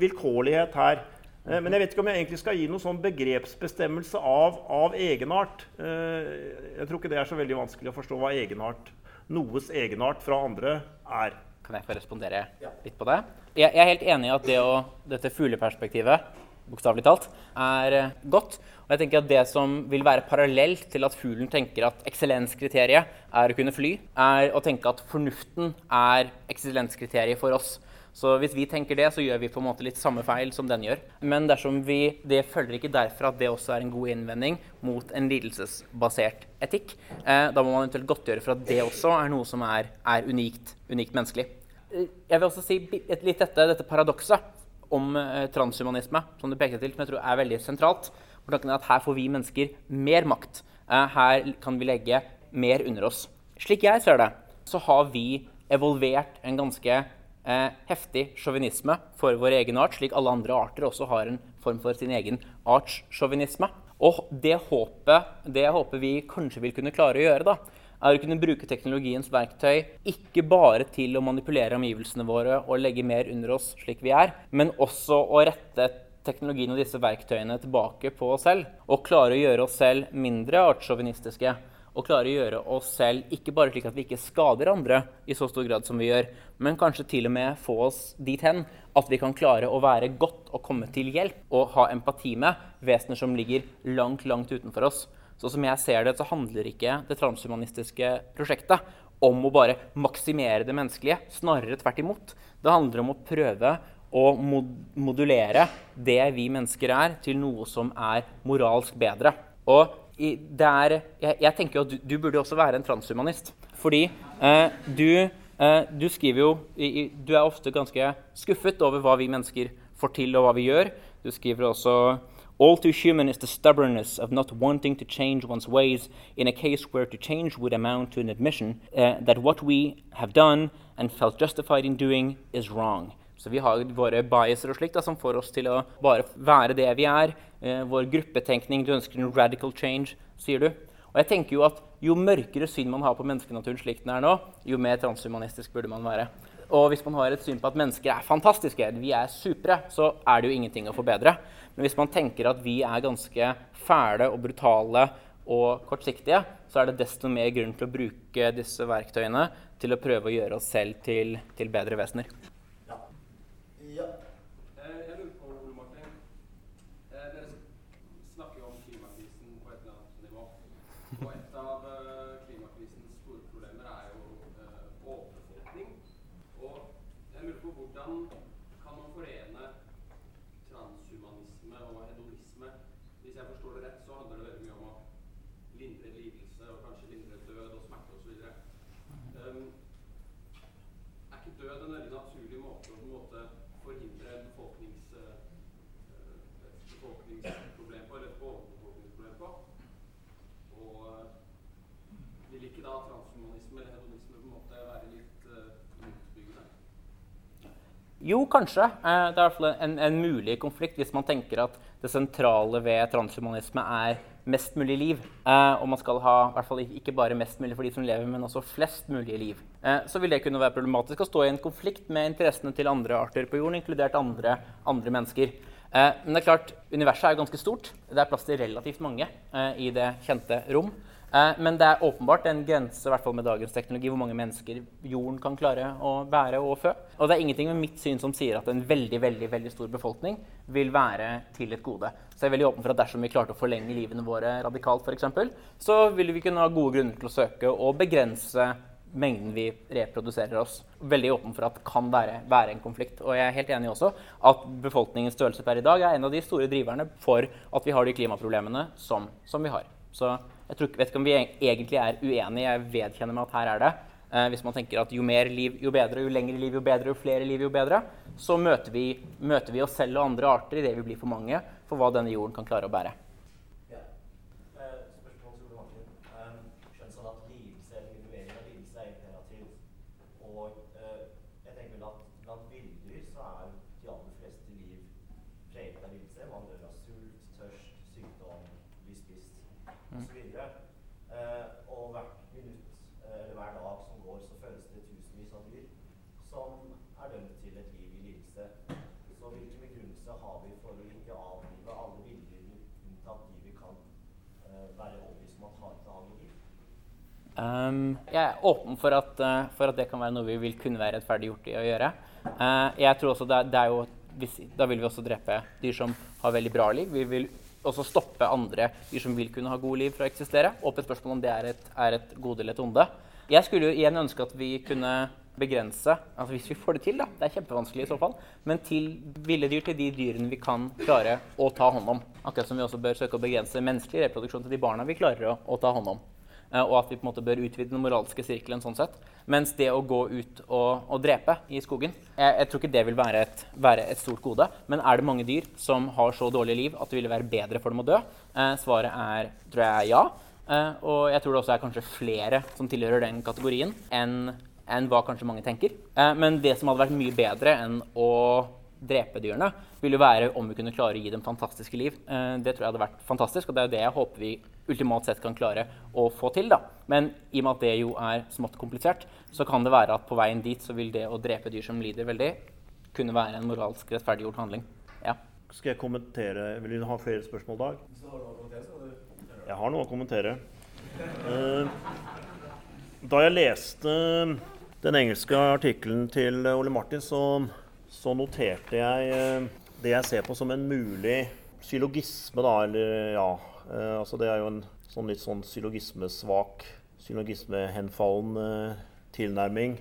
vilkårlighet her. Eh, men jeg vet ikke om jeg egentlig skal gi noen sånn begrepsbestemmelse av, av egenart. Jeg tror ikke det er så veldig vanskelig å forstå hva egenart, noes egenart fra andre er. Kan jeg få respondere litt på det? Jeg er helt enig i at det å, dette fugleperspektivet bokstavelig talt, er eh, godt. Og jeg tenker at Det som vil være parallelt til at fuglen tenker at eksellenskriteriet er å kunne fly, er å tenke at fornuften er eksellenskriteriet for oss. Så hvis vi tenker det, så gjør vi på en måte litt samme feil som den gjør. Men dersom vi, det følger ikke derfor at det også er en god innvending mot en lidelsesbasert etikk. Eh, da må man eventuelt godtgjøre for at det også er noe som er, er unikt, unikt menneskelig. Jeg vil også si litt dette, dette paradokset om eh, transhumanisme, som du pekte til, som jeg tror er veldig sentralt. For tanken er at Her får vi mennesker mer makt. Eh, her kan vi legge mer under oss. Slik jeg ser det, så har vi evolvert en ganske eh, heftig sjåvinisme for vår egen art, slik alle andre arter også har en form for sin egen artssjåvinisme. Og det håpet, det håpet vi kanskje vil kunne klare å gjøre, da, er å kunne bruke teknologiens verktøy ikke bare til å manipulere omgivelsene våre og legge mer under oss slik vi er, men også å rette teknologien og disse verktøyene tilbake på oss selv. Og klare å gjøre oss selv mindre artssjåvinistiske. Og klare å gjøre oss selv ikke bare slik at vi ikke skader andre i så stor grad som vi gjør, men kanskje til og med få oss dit hen at vi kan klare å være godt og komme til hjelp og ha empati med vesener som ligger langt, langt utenfor oss. Så som jeg ser det, så handler ikke det transhumanistiske prosjektet om å bare maksimere det menneskelige. Snarere tvert imot. Det handler om å prøve å mod modulere det vi mennesker er, til noe som er moralsk bedre. Og der, jeg, jeg, tenker jo at du, du, burde også være en transhumanist. Fordi eh, du, eh, du, skriver jo i, Du er ofte ganske skuffet over hva vi mennesker får til, og hva vi gjør. Du skriver også All too human is the stubbornness of not wanting to change one's ways in a case where to change would amount to an admission uh, that what we have done and felt justified in doing is wrong. Så vi har våre biaser og slikt som får oss til å bare være det vi er. Eh, vår gruppetenkning. Du ønsker en radical change, sier du. Og jeg tenker jo at Jo mørkere syn man har på menneskenaturen slik den er nå, jo mer transhumanistisk burde man være. Og hvis man har et syn på at mennesker er fantastiske, vi er supre, så er det jo ingenting å forbedre. Men hvis man tenker at vi er ganske fæle og brutale og kortsiktige, så er det desto mer grunn til å bruke disse verktøyene til å prøve å gjøre oss selv til, til bedre vesener. Ja. ja. Eh, Jeg lurer på, Ole Martin. eh, Dere snakker jo om klimakrisen på et eller annet nivå. Og et av eh, klimakrisens store problemer er jo eh, overbefolkning. Og jeg lurer på hvordan kan man forene transhumanisme og hedonisme? Hvis jeg forstår det rett, så handler det veldig mye om å lindre lidelse og kanskje lindre død og smerte osv. Um, er ikke død en veldig naturlig måte å på en måte forhindre en befolknings, eh, et befolkningsproblem på, eller et overbefolkningsproblem på? Og eh, vil ikke da transhumanisme eller hedonisme på en måte være litt uh, motbyggende? Jo, kanskje. Eh, Det er i hvert fall en, en mulig konflikt hvis man tenker at det sentrale ved transhumanisme er mest mulig liv. Eh, og man skal ha i hvert fall ikke bare mest mulig for de som lever, men også flest mulig liv. Eh, så vil det kunne være problematisk å stå i en konflikt med interessene til andre arter på jorden, inkludert andre, andre mennesker. Men det er klart, universet er ganske stort. Det er plass til relativt mange i det kjente rom. Eh, men det er åpenbart en grense i hvert fall med dagens teknologi, hvor mange mennesker jorden kan klare å bære og fø. Og det er ingenting med mitt syn som sier at en veldig veldig, veldig stor befolkning vil være til et gode. Så jeg er veldig åpen for at dersom vi klarte å forlenge livene våre radikalt, eksempel, så ville vi kunne ha gode grunner til å søke å begrense mengden vi reproduserer oss. Veldig åpen for at det kan være, være en konflikt. Og jeg er helt enig også at befolkningens størrelse per i dag er en av de store driverne for at vi har de klimaproblemene som, som vi har. Så jeg tror, vet ikke om vi egentlig er uenige. Jeg vedkjenner meg at her er det. Eh, hvis man tenker at jo mer liv, jo bedre, jo lengre liv, jo bedre, jo flere liv, jo bedre, så møter vi, møter vi oss selv og andre arter idet vi blir for mange for hva denne jorden kan klare å bære. Ja. Eh, Spørsmål til Ole Martin. Um, skjønner sånn at lidelse eller minimering av lidelse er imperativ. Og eh, jeg tenker vel at blant villdyr så er de aller fleste liv preget av lidelse. Man dør av sult, tørst, sykdom, bli spist osv. Uh, og hvert minutt eh, eller hver dag som går, så fødes det tusenvis av dyr som er dømt til et liv i lidelse. Så hvilken begrunnelse har vi for å ikke avlive alle villdyr, unntatt de vi kan eh, være overbevist om at har et annet liv? Um, jeg er åpen for at, eh, for at det kan være noe vi vil kunne være rettferdiggjort i å gjøre. Eh, jeg tror også det, det jo, Da vil vi også drepe dyr som har veldig bra liv. Vi vil også stoppe andre dyr som vil kunne ha gode liv, fra å eksistere. Åpent spørsmål om det er et, er et gode eller et onde. Jeg skulle jo igjen ønske at vi kunne begrense altså Hvis vi får det til, da. Det er kjempevanskelig i så fall. Men til ville dyr, til de dyrene vi kan klare å ta hånd om. Akkurat som vi også bør søke å begrense menneskelig reproduksjon til de barna vi klarer å, å ta hånd om. Eh, og at vi på en måte bør utvide den moralske sirkelen sånn sett. Mens det å gå ut og, og drepe i skogen jeg, jeg tror ikke det vil være et, være et stort gode. Men er det mange dyr som har så dårlig liv at det ville være bedre for dem å dø? Eh, svaret er tror jeg ja. Eh, og jeg tror det også er kanskje flere som tilhører den kategorien enn enn hva kanskje mange tenker. Eh, men det som hadde vært mye bedre enn å drepe dyrene, ville jo være om vi kunne klare å gi dem fantastiske liv. Eh, det tror jeg hadde vært fantastisk, og det er jo det jeg håper vi ultimat sett kan klare å få til. da. Men i og med at det jo er smått komplisert, så kan det være at på veien dit så vil det å drepe dyr som lider veldig, kunne være en moralsk rettferdiggjort handling. Ja. Skal jeg kommentere Vil du ha flere spørsmål, Dag? Hvis du har noe å kommentere, så kan du. Jeg har noe å kommentere. Eh, da jeg leste den engelske artikkelen til Ole Martin, så, så noterte jeg eh, det jeg ser på som en mulig syllogisme, da, eller ja Altså det er jo en sånn litt sånn syllogismesvak, syllogismehenfallen eh, tilnærming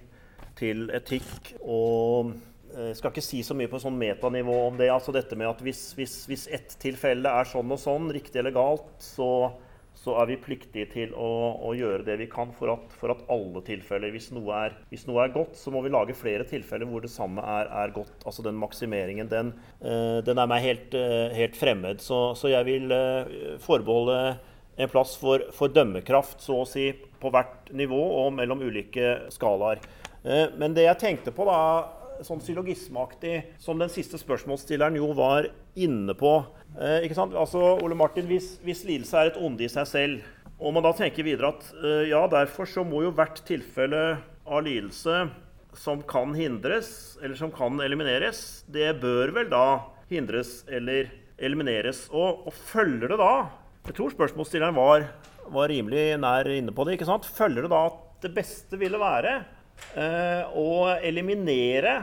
til etikk. Og jeg skal ikke si så mye på sånn metanivå om det. altså dette med at Hvis, hvis, hvis ett tilfelle er sånn og sånn, riktig eller galt, så, så er vi pliktige til å, å gjøre det vi kan for at, for at alle tilfeller hvis noe, er, hvis noe er godt, så må vi lage flere tilfeller hvor det samme er, er godt. Altså den maksimeringen, den, eh, den er meg helt, eh, helt fremmed. Så, så jeg vil eh, forbeholde en plass for, for dømmekraft, så å si, på hvert nivå og mellom ulike skalaer. Men det jeg tenkte på, da, sånn syllogismeaktig, som den siste spørsmålsstilleren jo var inne på eh, ikke sant? Altså, Ole Martin, hvis, hvis lidelse er et onde i seg selv, og man da tenker videre at eh, ja, derfor så må jo hvert tilfelle av lidelse som kan hindres, eller som kan elimineres, det bør vel da hindres eller elimineres. Og, og følger det da Jeg tror spørsmålsstilleren var, var rimelig nær inne på det. ikke sant? Følger det da at det beste ville være eh, å eliminere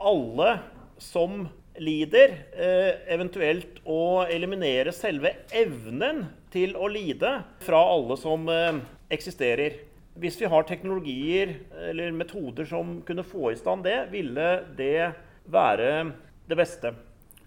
alle som lider, eh, eventuelt å eliminere selve evnen til å lide fra alle som eh, eksisterer. Hvis vi har teknologier eller metoder som kunne få i stand det, ville det være det beste.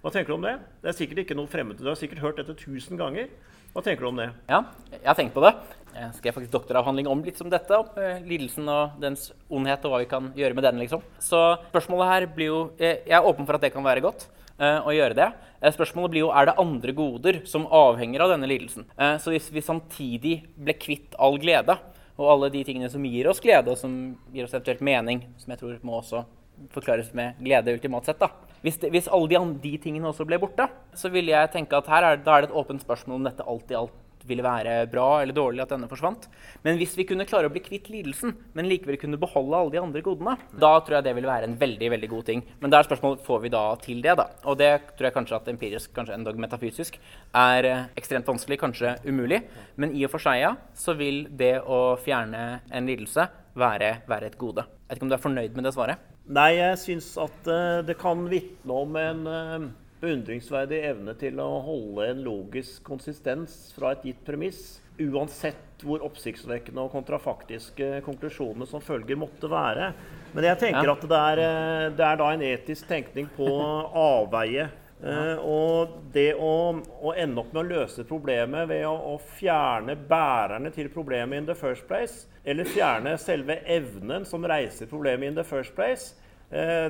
Hva tenker du om det? Det er sikkert ikke noe fremmed. Du har sikkert hørt dette tusen ganger. Hva tenker du om det? Ja, jeg har tenkt på det. Jeg skrev faktisk doktoravhandling om litt som dette. Om eh, lidelsen og dens ondhet og hva vi kan gjøre med den. liksom. Så spørsmålet her blir jo eh, Jeg er åpen for at det kan være godt eh, å gjøre det. Eh, spørsmålet blir jo er det andre goder som avhenger av denne lidelsen. Eh, så hvis vi samtidig ble kvitt all glede og alle de tingene som gir oss glede, og som gir oss eventuelt mening, som jeg tror må også forklares med glede ultimat sett. da. Hvis, det, hvis alle de, de tingene også ble borte, så ville jeg tenke at her er, da er det et åpent spørsmål om dette alt i alt ville være bra eller dårlig at denne forsvant. Men hvis vi kunne klare å bli kvitt lidelsen, men likevel kunne beholde alle de andre godene, da tror jeg det ville være en veldig veldig god ting. Men da er spørsmålet får vi da til det. da? Og det tror jeg kanskje at empirisk, kanskje endog metafysisk, er eh, ekstremt vanskelig, kanskje umulig. Men i og for seg ja, så vil det å fjerne en lidelse være, være et gode. Jeg vet ikke om du er fornøyd med det svaret? Nei, jeg syns at eh, det kan vitne om en eh, beundringsverdig evne til å holde en logisk konsistens fra et gitt premiss, uansett hvor oppsiktsvekkende og kontrafaktiske konklusjonene som følger måtte være. Men jeg tenker at det er, eh, det er da en etisk tenkning på avveie. Eh, og det å, å ende opp med å løse problemet ved å, å fjerne bærerne til problemet in the first place, eller fjerne selve evnen som reiser problemet in the first place,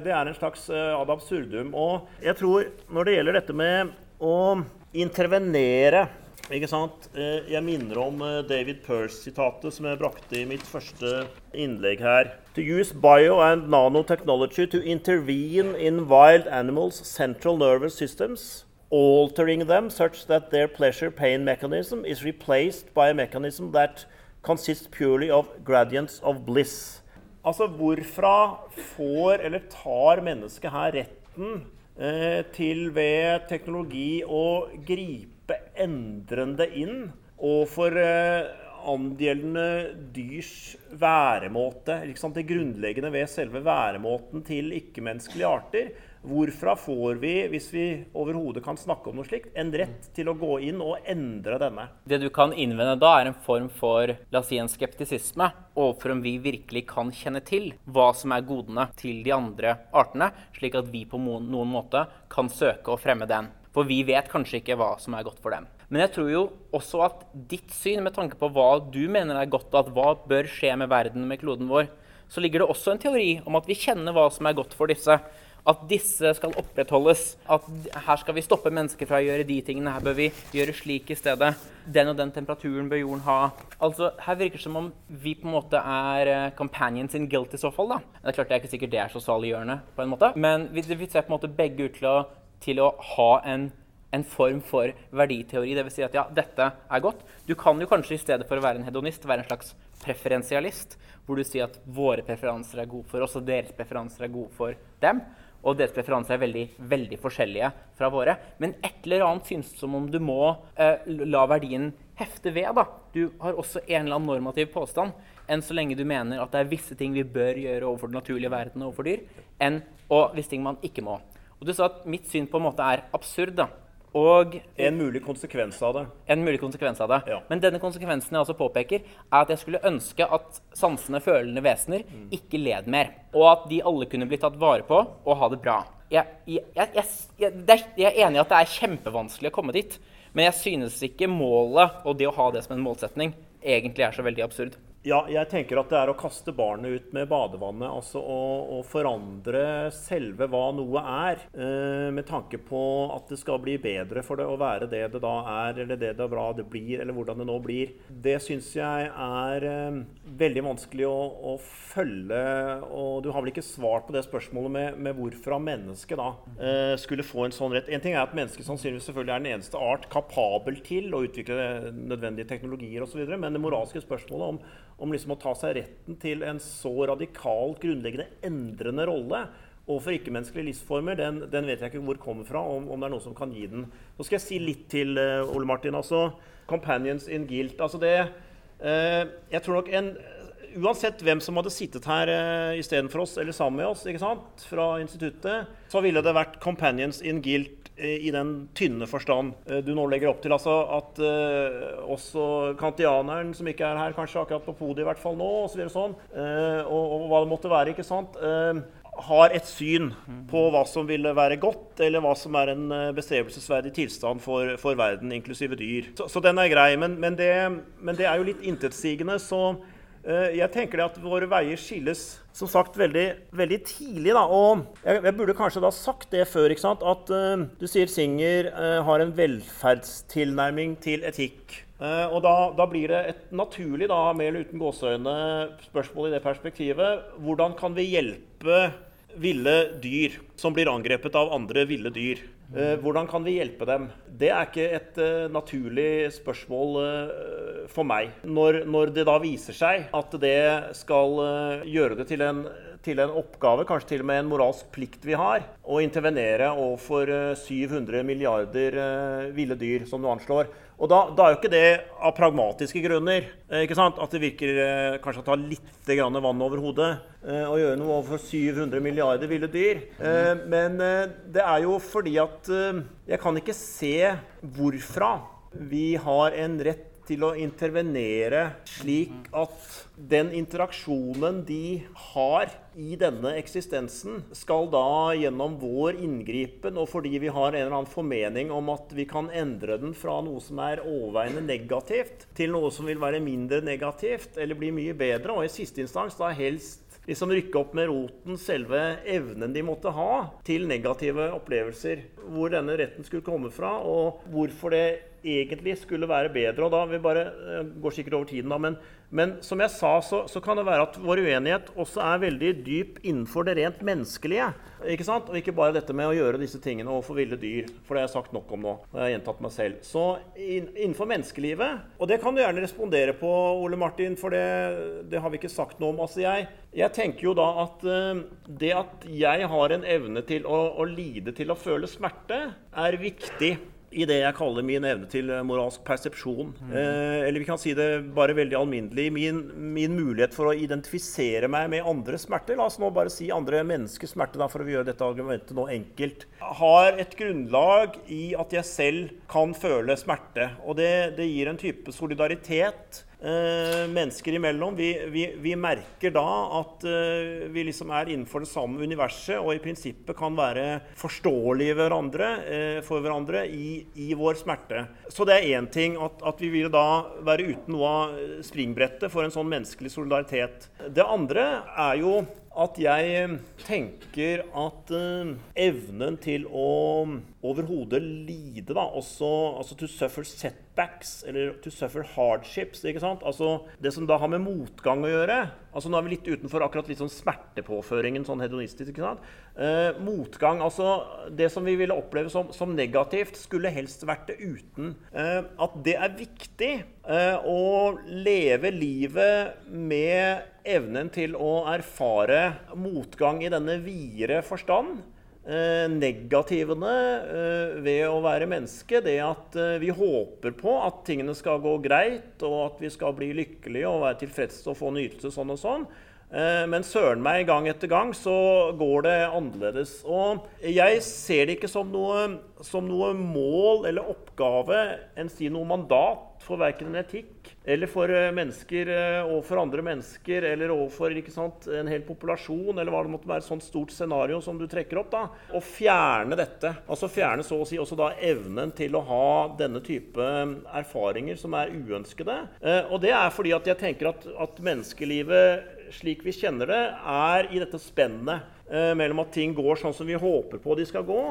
det er en slags eh, ad absurdum. Og jeg tror når det gjelder dette med å intervenere ikke sant? Eh, Jeg minner om eh, David Pearce-sitatet som jeg brakte i mitt første innlegg her. To use bio and nanotechnology to intervene in wild animals' central nervous systems, altering them such that their pleasure-pain mechanism is replaced by a mechanism that consists purely of gradients of bliss. Altså, hvorfra får eller tar mennesket her retten eh, til ved teknologi å gripe endrende inn overfor eh, angjeldende dyrs væremåte? Liksom det grunnleggende ved selve væremåten til ikke-menneskelige arter. Hvorfra får vi, hvis vi overhodet kan snakke om noe slikt, en rett til å gå inn og endre denne? Det du kan innvende da, er en form for la oss si, en skeptisisme overfor om vi virkelig kan kjenne til hva som er godene til de andre artene, slik at vi på noen måte kan søke å fremme den. For vi vet kanskje ikke hva som er godt for dem. Men jeg tror jo også at ditt syn, med tanke på hva du mener er godt, at hva bør skje med verden, med kloden vår, så ligger det også en teori om at vi kjenner hva som er godt for disse. At disse skal opprettholdes. At her skal vi stoppe mennesker fra å gjøre de tingene. Her bør vi gjøre slik i stedet. Den og den temperaturen bør jorden ha. Altså, Her virker det som om vi på en måte er eh, companions in guilt i så fall. da. Det er klart det er ikke sikkert det er så saliggjørende, på en måte. men vi, vi ser på en måte begge ut til å, til å ha en en form for verditeori. Dvs. Si at ja, dette er godt. Du kan jo kanskje i stedet for å være en hedonist, være en slags preferensialist. Hvor du sier at våre preferanser er gode for oss, og deres preferanser er gode for dem. Og deres preferanser er veldig, veldig forskjellige fra våre. Men et eller annet synes som om du må eh, la verdien hefte ved. da. Du har også en eller annen normativ påstand. Enn så lenge du mener at det er visse ting vi bør gjøre overfor den naturlige verden og overfor dyr, enn og visse ting man ikke må. Og du sa at mitt syn på en måte er absurd. da. Og En mulig konsekvens av det. en mulig konsekvens av det. Ja. Men denne konsekvensen jeg også påpeker, er at jeg skulle ønske at sansende, følende vesener ikke led mer. Og at de alle kunne bli tatt vare på og ha det bra. Jeg, jeg, jeg, jeg er enig i at det er kjempevanskelig å komme dit. Men jeg synes ikke målet og det å ha det som en målsetning egentlig er så veldig absurd. Ja, jeg tenker at det er å kaste barnet ut med badevannet. Altså å, å forandre selve hva noe er. Eh, med tanke på at det skal bli bedre for det å være det det da er, eller det det er bra det blir, eller hvordan det nå blir. Det syns jeg er eh, veldig vanskelig å, å følge. Og du har vel ikke svart på det spørsmålet med, med hvorfor mennesket da eh, skulle få en sånn rett. En ting er at mennesket sannsynligvis selvfølgelig er den eneste art kapabel til å utvikle nødvendige teknologier osv., men det moralske spørsmålet om om liksom å ta seg retten til en så radikalt grunnleggende endrende rolle overfor ikke-menneskelige livsformer, den, den, vet jeg ikke hvor kommer fra, om, om, det er noen som kan gi den. Så skal jeg si litt til uh, Ole Martin. altså Companions in guilt. altså det uh, Jeg tror nok en uansett hvem som hadde sittet her uh, istedenfor oss, eller sammen med oss, ikke sant, fra instituttet, så ville det vært companions in guilt i den tynne forstand uh, du nå legger opp til. Altså at også kantianeren, som ikke er her kanskje akkurat på podiet, i hvert fall nå, og så sånn, og, og, hva det måtte være, ikke sant har et syn på hva som ville være godt, eller hva som er en bestrebelsesverdig tilstand for, for verden, inklusive dyr. Så, så den er grei. Men, men, det, men, det, er jo litt intetsigende. Så Eh, jeg tenker at våre veier skilles som sagt veldig, veldig tidlig. Da. Og jeg, jeg, burde kanskje da sagt det før. ikke sant? At uh, du sier Singer uh, har en velferdstilnærming til etikk. Uh, og da, da, blir det et naturlig, da, med eller uten gåseøyne, spørsmål i det perspektivet. Hvordan kan vi hjelpe ville dyr som blir angrepet av andre ville dyr? Eh, hvordan kan vi hjelpe dem? Det er ikke et uh, naturlig spørsmål uh, for meg. Når, når, det da viser seg at det skal gjøre det til en, til en, oppgave, kanskje til og med en moralsk plikt vi har, å intervenere overfor 700 milliarder ville dyr, som du anslår, og da, da, er jo ikke det av pragmatiske grunner. Eh, ikke sant? At det virker eh, kanskje å ta litt vann over hodet eh, og gjøre noe overfor 700 milliarder ville dyr. Eh, men eh, det er jo fordi at jeg kan ikke se hvorfra vi har en rett til å intervenere slik at den interaksjonen de har i denne eksistensen, skal da gjennom vår inngripen, og fordi vi har en eller annen formening om at vi kan endre den fra noe som er overveiende negativt, til noe som vil være mindre negativt eller bli mye bedre, og i siste instans da helst liksom rykke opp med roten selve evnen de måtte ha til negative opplevelser. Hvor denne retten skulle komme fra, og hvorfor det egentlig skulle være bedre. og da, Vi bare uh, går sikkert over tiden, da, men, men som jeg sa, så, så, kan det være at vår uenighet også er veldig dyp innenfor det rent menneskelige. ikke sant? Og ikke bare dette med å gjøre disse tingene overfor ville dyr. For det har jeg sagt nok om nå. og jeg har gjentatt meg selv. Så innenfor menneskelivet Og det kan du gjerne respondere på, Ole Martin, for det, det har vi ikke sagt noe om. Altså, jeg, jeg tenker jo da at uh, det at jeg har en evne til å, å lide, til å føle smerte, er viktig i det jeg kaller min evne til eh, moralsk persepsjon. Mm. Eh, eller vi kan si det bare veldig alminnelig. Min, min, mulighet for å identifisere meg med andres smerte, la oss nå bare si andre menneskers smerte, da, for å gjøre dette argumentet nå enkelt, har et grunnlag i at jeg selv kan føle smerte. Og det, det gir en type solidaritet eh, mennesker imellom. Vi, vi, vi, merker da at eh, vi liksom er innenfor det samme universet og i prinsippet kan være forståelige hverandre, eh, for hverandre i, i, vår smerte. Så det er én ting at, at, vi vil da være uten noe av springbrettet for en sånn menneskelig solidaritet. Det andre er jo at jeg tenker at uh, evnen til å overhodet lide, da, også altså to suffer setbacks, eller to suffer hardships, ikke sant? Altså det som da har med motgang å gjøre altså Nå er vi litt utenfor akkurat litt sånn smertepåføringen sånn hedonistisk. ikke sant? Eh, motgang, altså Det som vi ville oppleve som, som negativt, skulle helst vært det uten. Eh, at det er viktig å leve livet med evnen til å erfare motgang i denne videre forstand. Eh, negativene eh, ved å være menneske, det at eh, vi håper på at tingene skal gå greit, og at vi skal bli lykkelige og være tilfredse og få nytelse sånn og sånn. Men søren meg, gang etter gang så går det annerledes. Og jeg ser det ikke som noe, som noe mål eller oppgave, enn si noe mandat for verken en etikk eller for eh, mennesker eh, overfor andre mennesker eller overfor en hel populasjon, eller hva det måtte være, et sånt stort scenario som du trekker opp, da, å fjerne dette. Altså fjerne så å si også da evnen til å ha denne type erfaringer som er uønskede. Og det er fordi at jeg tenker at, at menneskelivet slik vi kjenner det, er i dette spennet eh, mellom at ting går sånn som vi håper på de skal gå,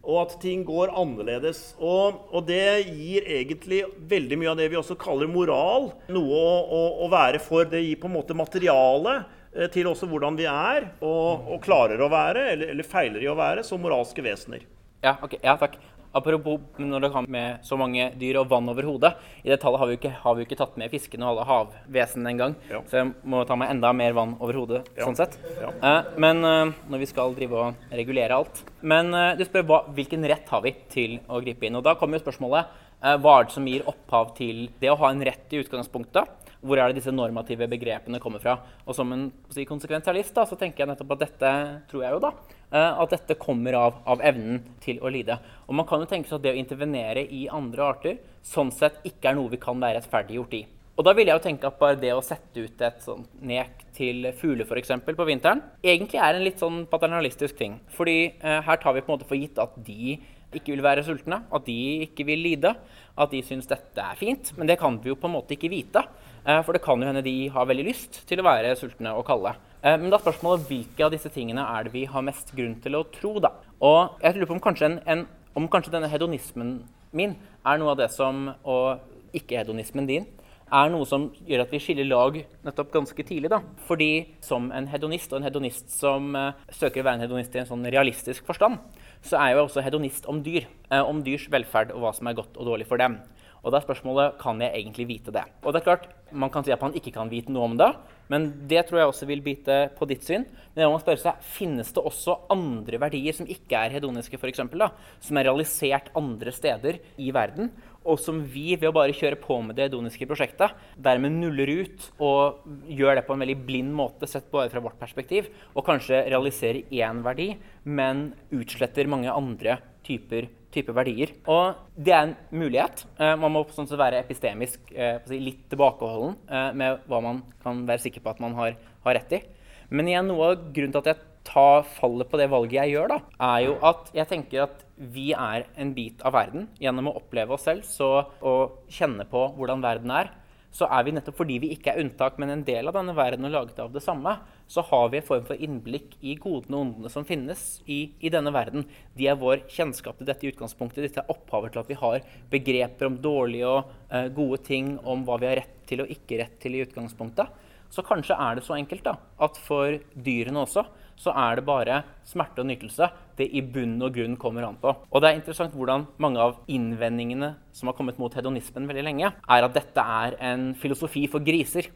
og at ting går annerledes. Og, og, det gir egentlig veldig mye av det vi også kaller moral, noe å, å, å være for. Det gir på en måte materiale eh, til også hvordan vi er, og, og klarer å være, eller, eller, feiler i å være, som moralske vesener. Ja, ok. Ja, takk. Apropos når det kommer med så mange dyr og vann over hodet. I det tallet har vi jo ikke, vi ikke tatt med fiskene og alle havvesenene engang. Ja. Så jeg må ta meg enda mer vann over hodet. Ja. sånn sett. Ja. Eh, men eh, når vi skal drive og regulere alt. Men eh, du spør hva, hvilken rett har vi til å gripe inn. Og da kommer jo spørsmålet eh, hva er det som gir opphav til det å ha en rett i utgangspunktet? Hvor er det disse normative begrepene kommer fra? Og som en si, konsekvensialist da, så tenker jeg nettopp at dette tror jeg jo da, at dette kommer av, av, evnen til å lide. Og man kan jo tenke seg at det å intervenere i andre arter sånn sett ikke er noe vi kan være rettferdiggjort i. Og da vil jeg jo tenke at bare det å sette ut et sånt nek til fugler f.eks. på vinteren, egentlig er en litt sånn paternalistisk ting. Fordi eh, her tar vi på en måte for gitt at de ikke vil være sultne, at de ikke vil lide, at de syns dette er fint. Men det kan vi jo på en måte ikke vite. Eh, for det kan jo hende de har veldig lyst til å være sultne og kalde. Eh, men da er spørsmålet hvilke av disse tingene er det vi har mest grunn til å tro, da. Og jeg lurer på om kanskje, en, en, om kanskje denne hedonismen min er noe av det som Og ikke-hedonismen din er noe som gjør at vi skiller lag nettopp ganske tidlig. da. Fordi som en hedonist, og en hedonist som uh, søker å være en hedonist i en sånn realistisk forstand, så er jeg jo også hedonist om dyr. Uh, om dyrs velferd og hva som er godt og dårlig for dem. Og da er spørsmålet kan jeg egentlig vite det. Og det er klart, Man kan si at man ikke kan vite noe om det, men det tror jeg også vil bite på ditt syn. Men jeg må spørre seg, finnes det også andre verdier som ikke er hedoniske, for eksempel, da, som er realisert andre steder i verden, og som vi, ved å bare kjøre på med det hedoniske prosjektet, dermed nuller ut og gjør det på en veldig blind måte, sett bare fra vårt perspektiv, og kanskje realiserer én verdi, men utsletter mange andre typer, typer verdier. Og det er en mulighet. Eh, man må sånn være epistemisk eh, litt tilbakeholden eh, med hva man kan være sikker på at man har, har rett i. Men igjen, noe av grunnen til at jeg tar fallet på det valget jeg gjør, da, er jo at jeg tenker at vi er en bit av verden. Gjennom å oppleve oss selv så, og kjenne på hvordan verden er, så er vi nettopp fordi vi ikke er unntak, men en del av denne verden og laget av det samme, så har vi en form for innblikk i godene og ondene som finnes i, i, denne verden. De er vår kjennskap til dette i utgangspunktet. Dette er opphavet til at vi har begreper om dårlige og eh, gode ting, om hva vi har rett til og ikke rett til i utgangspunktet. Så kanskje er det så enkelt da, at for dyrene også så er det bare smerte og nytelse det i bunn og grunn kommer an på. Og det er interessant hvordan mange av innvendingene som har kommet mot hedonismen veldig lenge, er at dette er en filosofi for griser.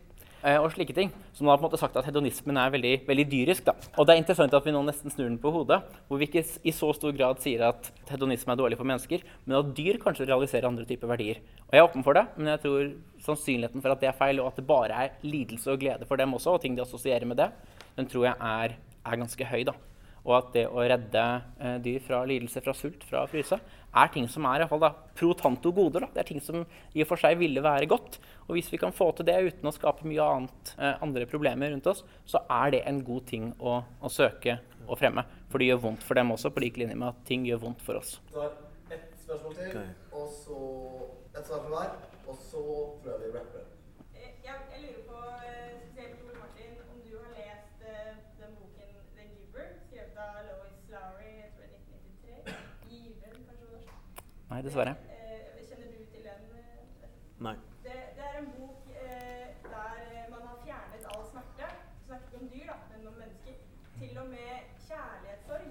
Eh, og slike ting, Som har på en måte sagt at hedonismen er veldig, veldig dyrisk. Da. Og det er interessant at vi nå nesten snur den på hodet, hvor vi ikke i så stor grad sier at hedonisme er dårlig for mennesker, men at dyr kanskje realiserer andre typer verdier. Og Jeg er åpen for det, men jeg tror sannsynligheten for at det er feil, og at det bare er lidelse og glede for dem også, og ting de assosierer med det, den tror jeg er er ganske høy. da. Og at det å redde eh, dyr fra lidelse, fra sult, fra fryse, er ting som er i fall, da, pro tanto goder. Da. Det er ting som i og for seg ville være godt. Og hvis vi kan få til det uten å skape mye annet, eh, andre problemer rundt oss, så er det en god ting å, å, søke og fremme. For det gjør vondt for dem også, på lik linje med at ting gjør vondt for oss. Da ett spørsmål til, og så et svar fra hver. Og så prøver vi å rappe. jeg vi rapper. Nei, dessverre. Eh, kjenner du til den? Eh? Nei. Det, det, er en bok eh, der man har fjernet all smerte. Snakket ikke om dyr, da, men om mennesker. Til og med kjærlighetssorg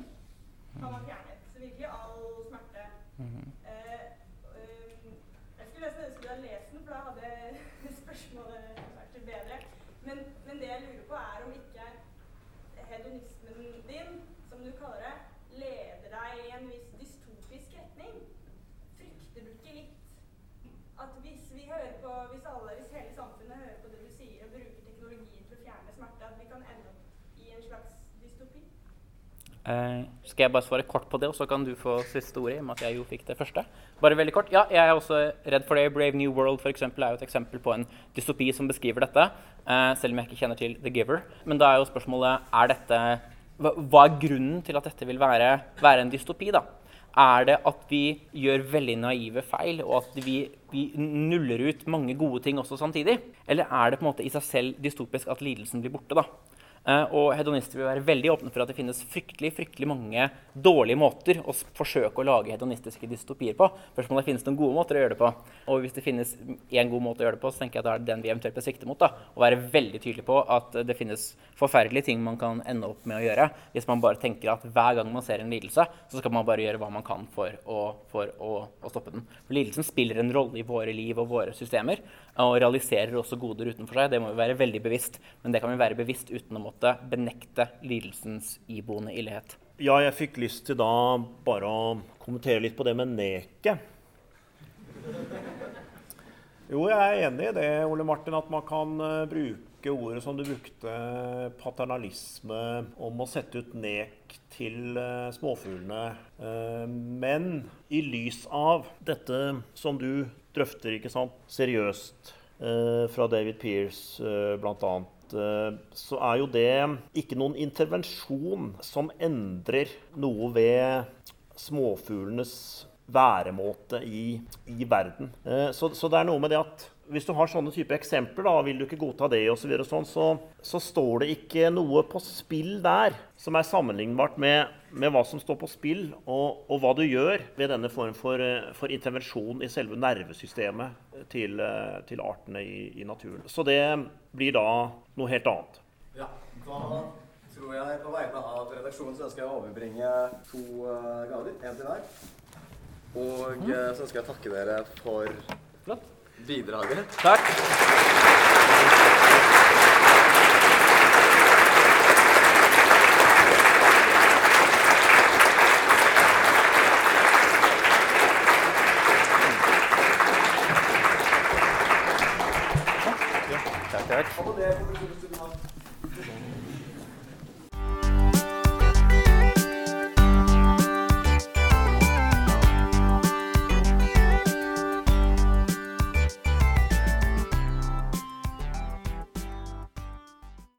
har man fjernet. Så virkelig all smerte. Mm -hmm. eh, jeg skulle nesten ønske du hadde lest den, for da hadde *laughs* spørsmålet vært bedre. Men, men det jeg lurer på, er om ikke hedonismen din, som du kaller det, leder deg i en viss hører på, hvis, alle, hvis hele samfunnet hører på det du sier og bruker teknologien til å fjerne smerte, at vi kan ende opp i en slags dystopi? Uh, skal jeg bare svare kort på det, og så kan du få siste ordet? i og med at jeg jo fikk det første. Bare veldig kort. Ja, jeg er også redd for det. Brave New World for eksempel, er jo et eksempel på en dystopi som beskriver dette. Uh, selv om jeg ikke kjenner til The Giver. Men da er jo spørsmålet er dette, hva, hva er grunnen til at dette vil være, være en dystopi? da? Er det at vi gjør veldig naive feil, og at vi, vi, nuller ut mange gode ting også samtidig? Eller er det på en måte i seg selv dystopisk at lidelsen blir borte? da? Uh, og hedonister vil være veldig åpne for at det finnes fryktelig fryktelig mange dårlige måter å forsøke å lage hedonistiske dystopier på. Spørsmålet finnes det noen gode måter å gjøre det på. Og hvis det finnes én god måte å gjøre det på, så tenker jeg at det er den vi eventuelt bør sikte mot. da, Å være veldig tydelig på at det finnes forferdelige ting man kan ende opp med å gjøre hvis man bare tenker at hver gang man ser en lidelse, så skal man bare gjøre hva man kan for å, for å, å stoppe den. For lidelsen spiller en rolle i våre liv og våre systemer og realiserer også goder utenfor seg. Det må vi være veldig bevisst. Men det kan vi være bevisst uten å måtte benekte lidelsens iboende ildhet. Ja, jeg fikk lyst til da bare å kommentere litt på det med neket. Jo, jeg er enig i det, Ole Martin, at man kan eh, bruke ordet som du brukte, paternalisme, om å sette ut nek til eh, småfuglene. Eh, men i lys av dette som du drøfter, ikke sant, seriøst, fra David Pears, bl.a., så er jo det ikke noen intervensjon som endrer noe ved småfuglenes væremåte i, i verden. Eh, så, så, det er noe med det at hvis du har sånne type eksempler, da vil du ikke godta det, og så, videre, sånn, så, så står det ikke noe på spill der som er sammenlignbart med, med hva som står på spill, og, og, hva du gjør ved denne form for, for intervensjon i selve nervesystemet til, til artene i, i, naturen. Så det blir da noe helt annet. Ja, da tror jeg på vegne av redaksjonen så ønsker jeg å overbringe to uh, gaver. Én til hver. Og så ønsker jeg å takke dere for Flott. bidraget. Takk.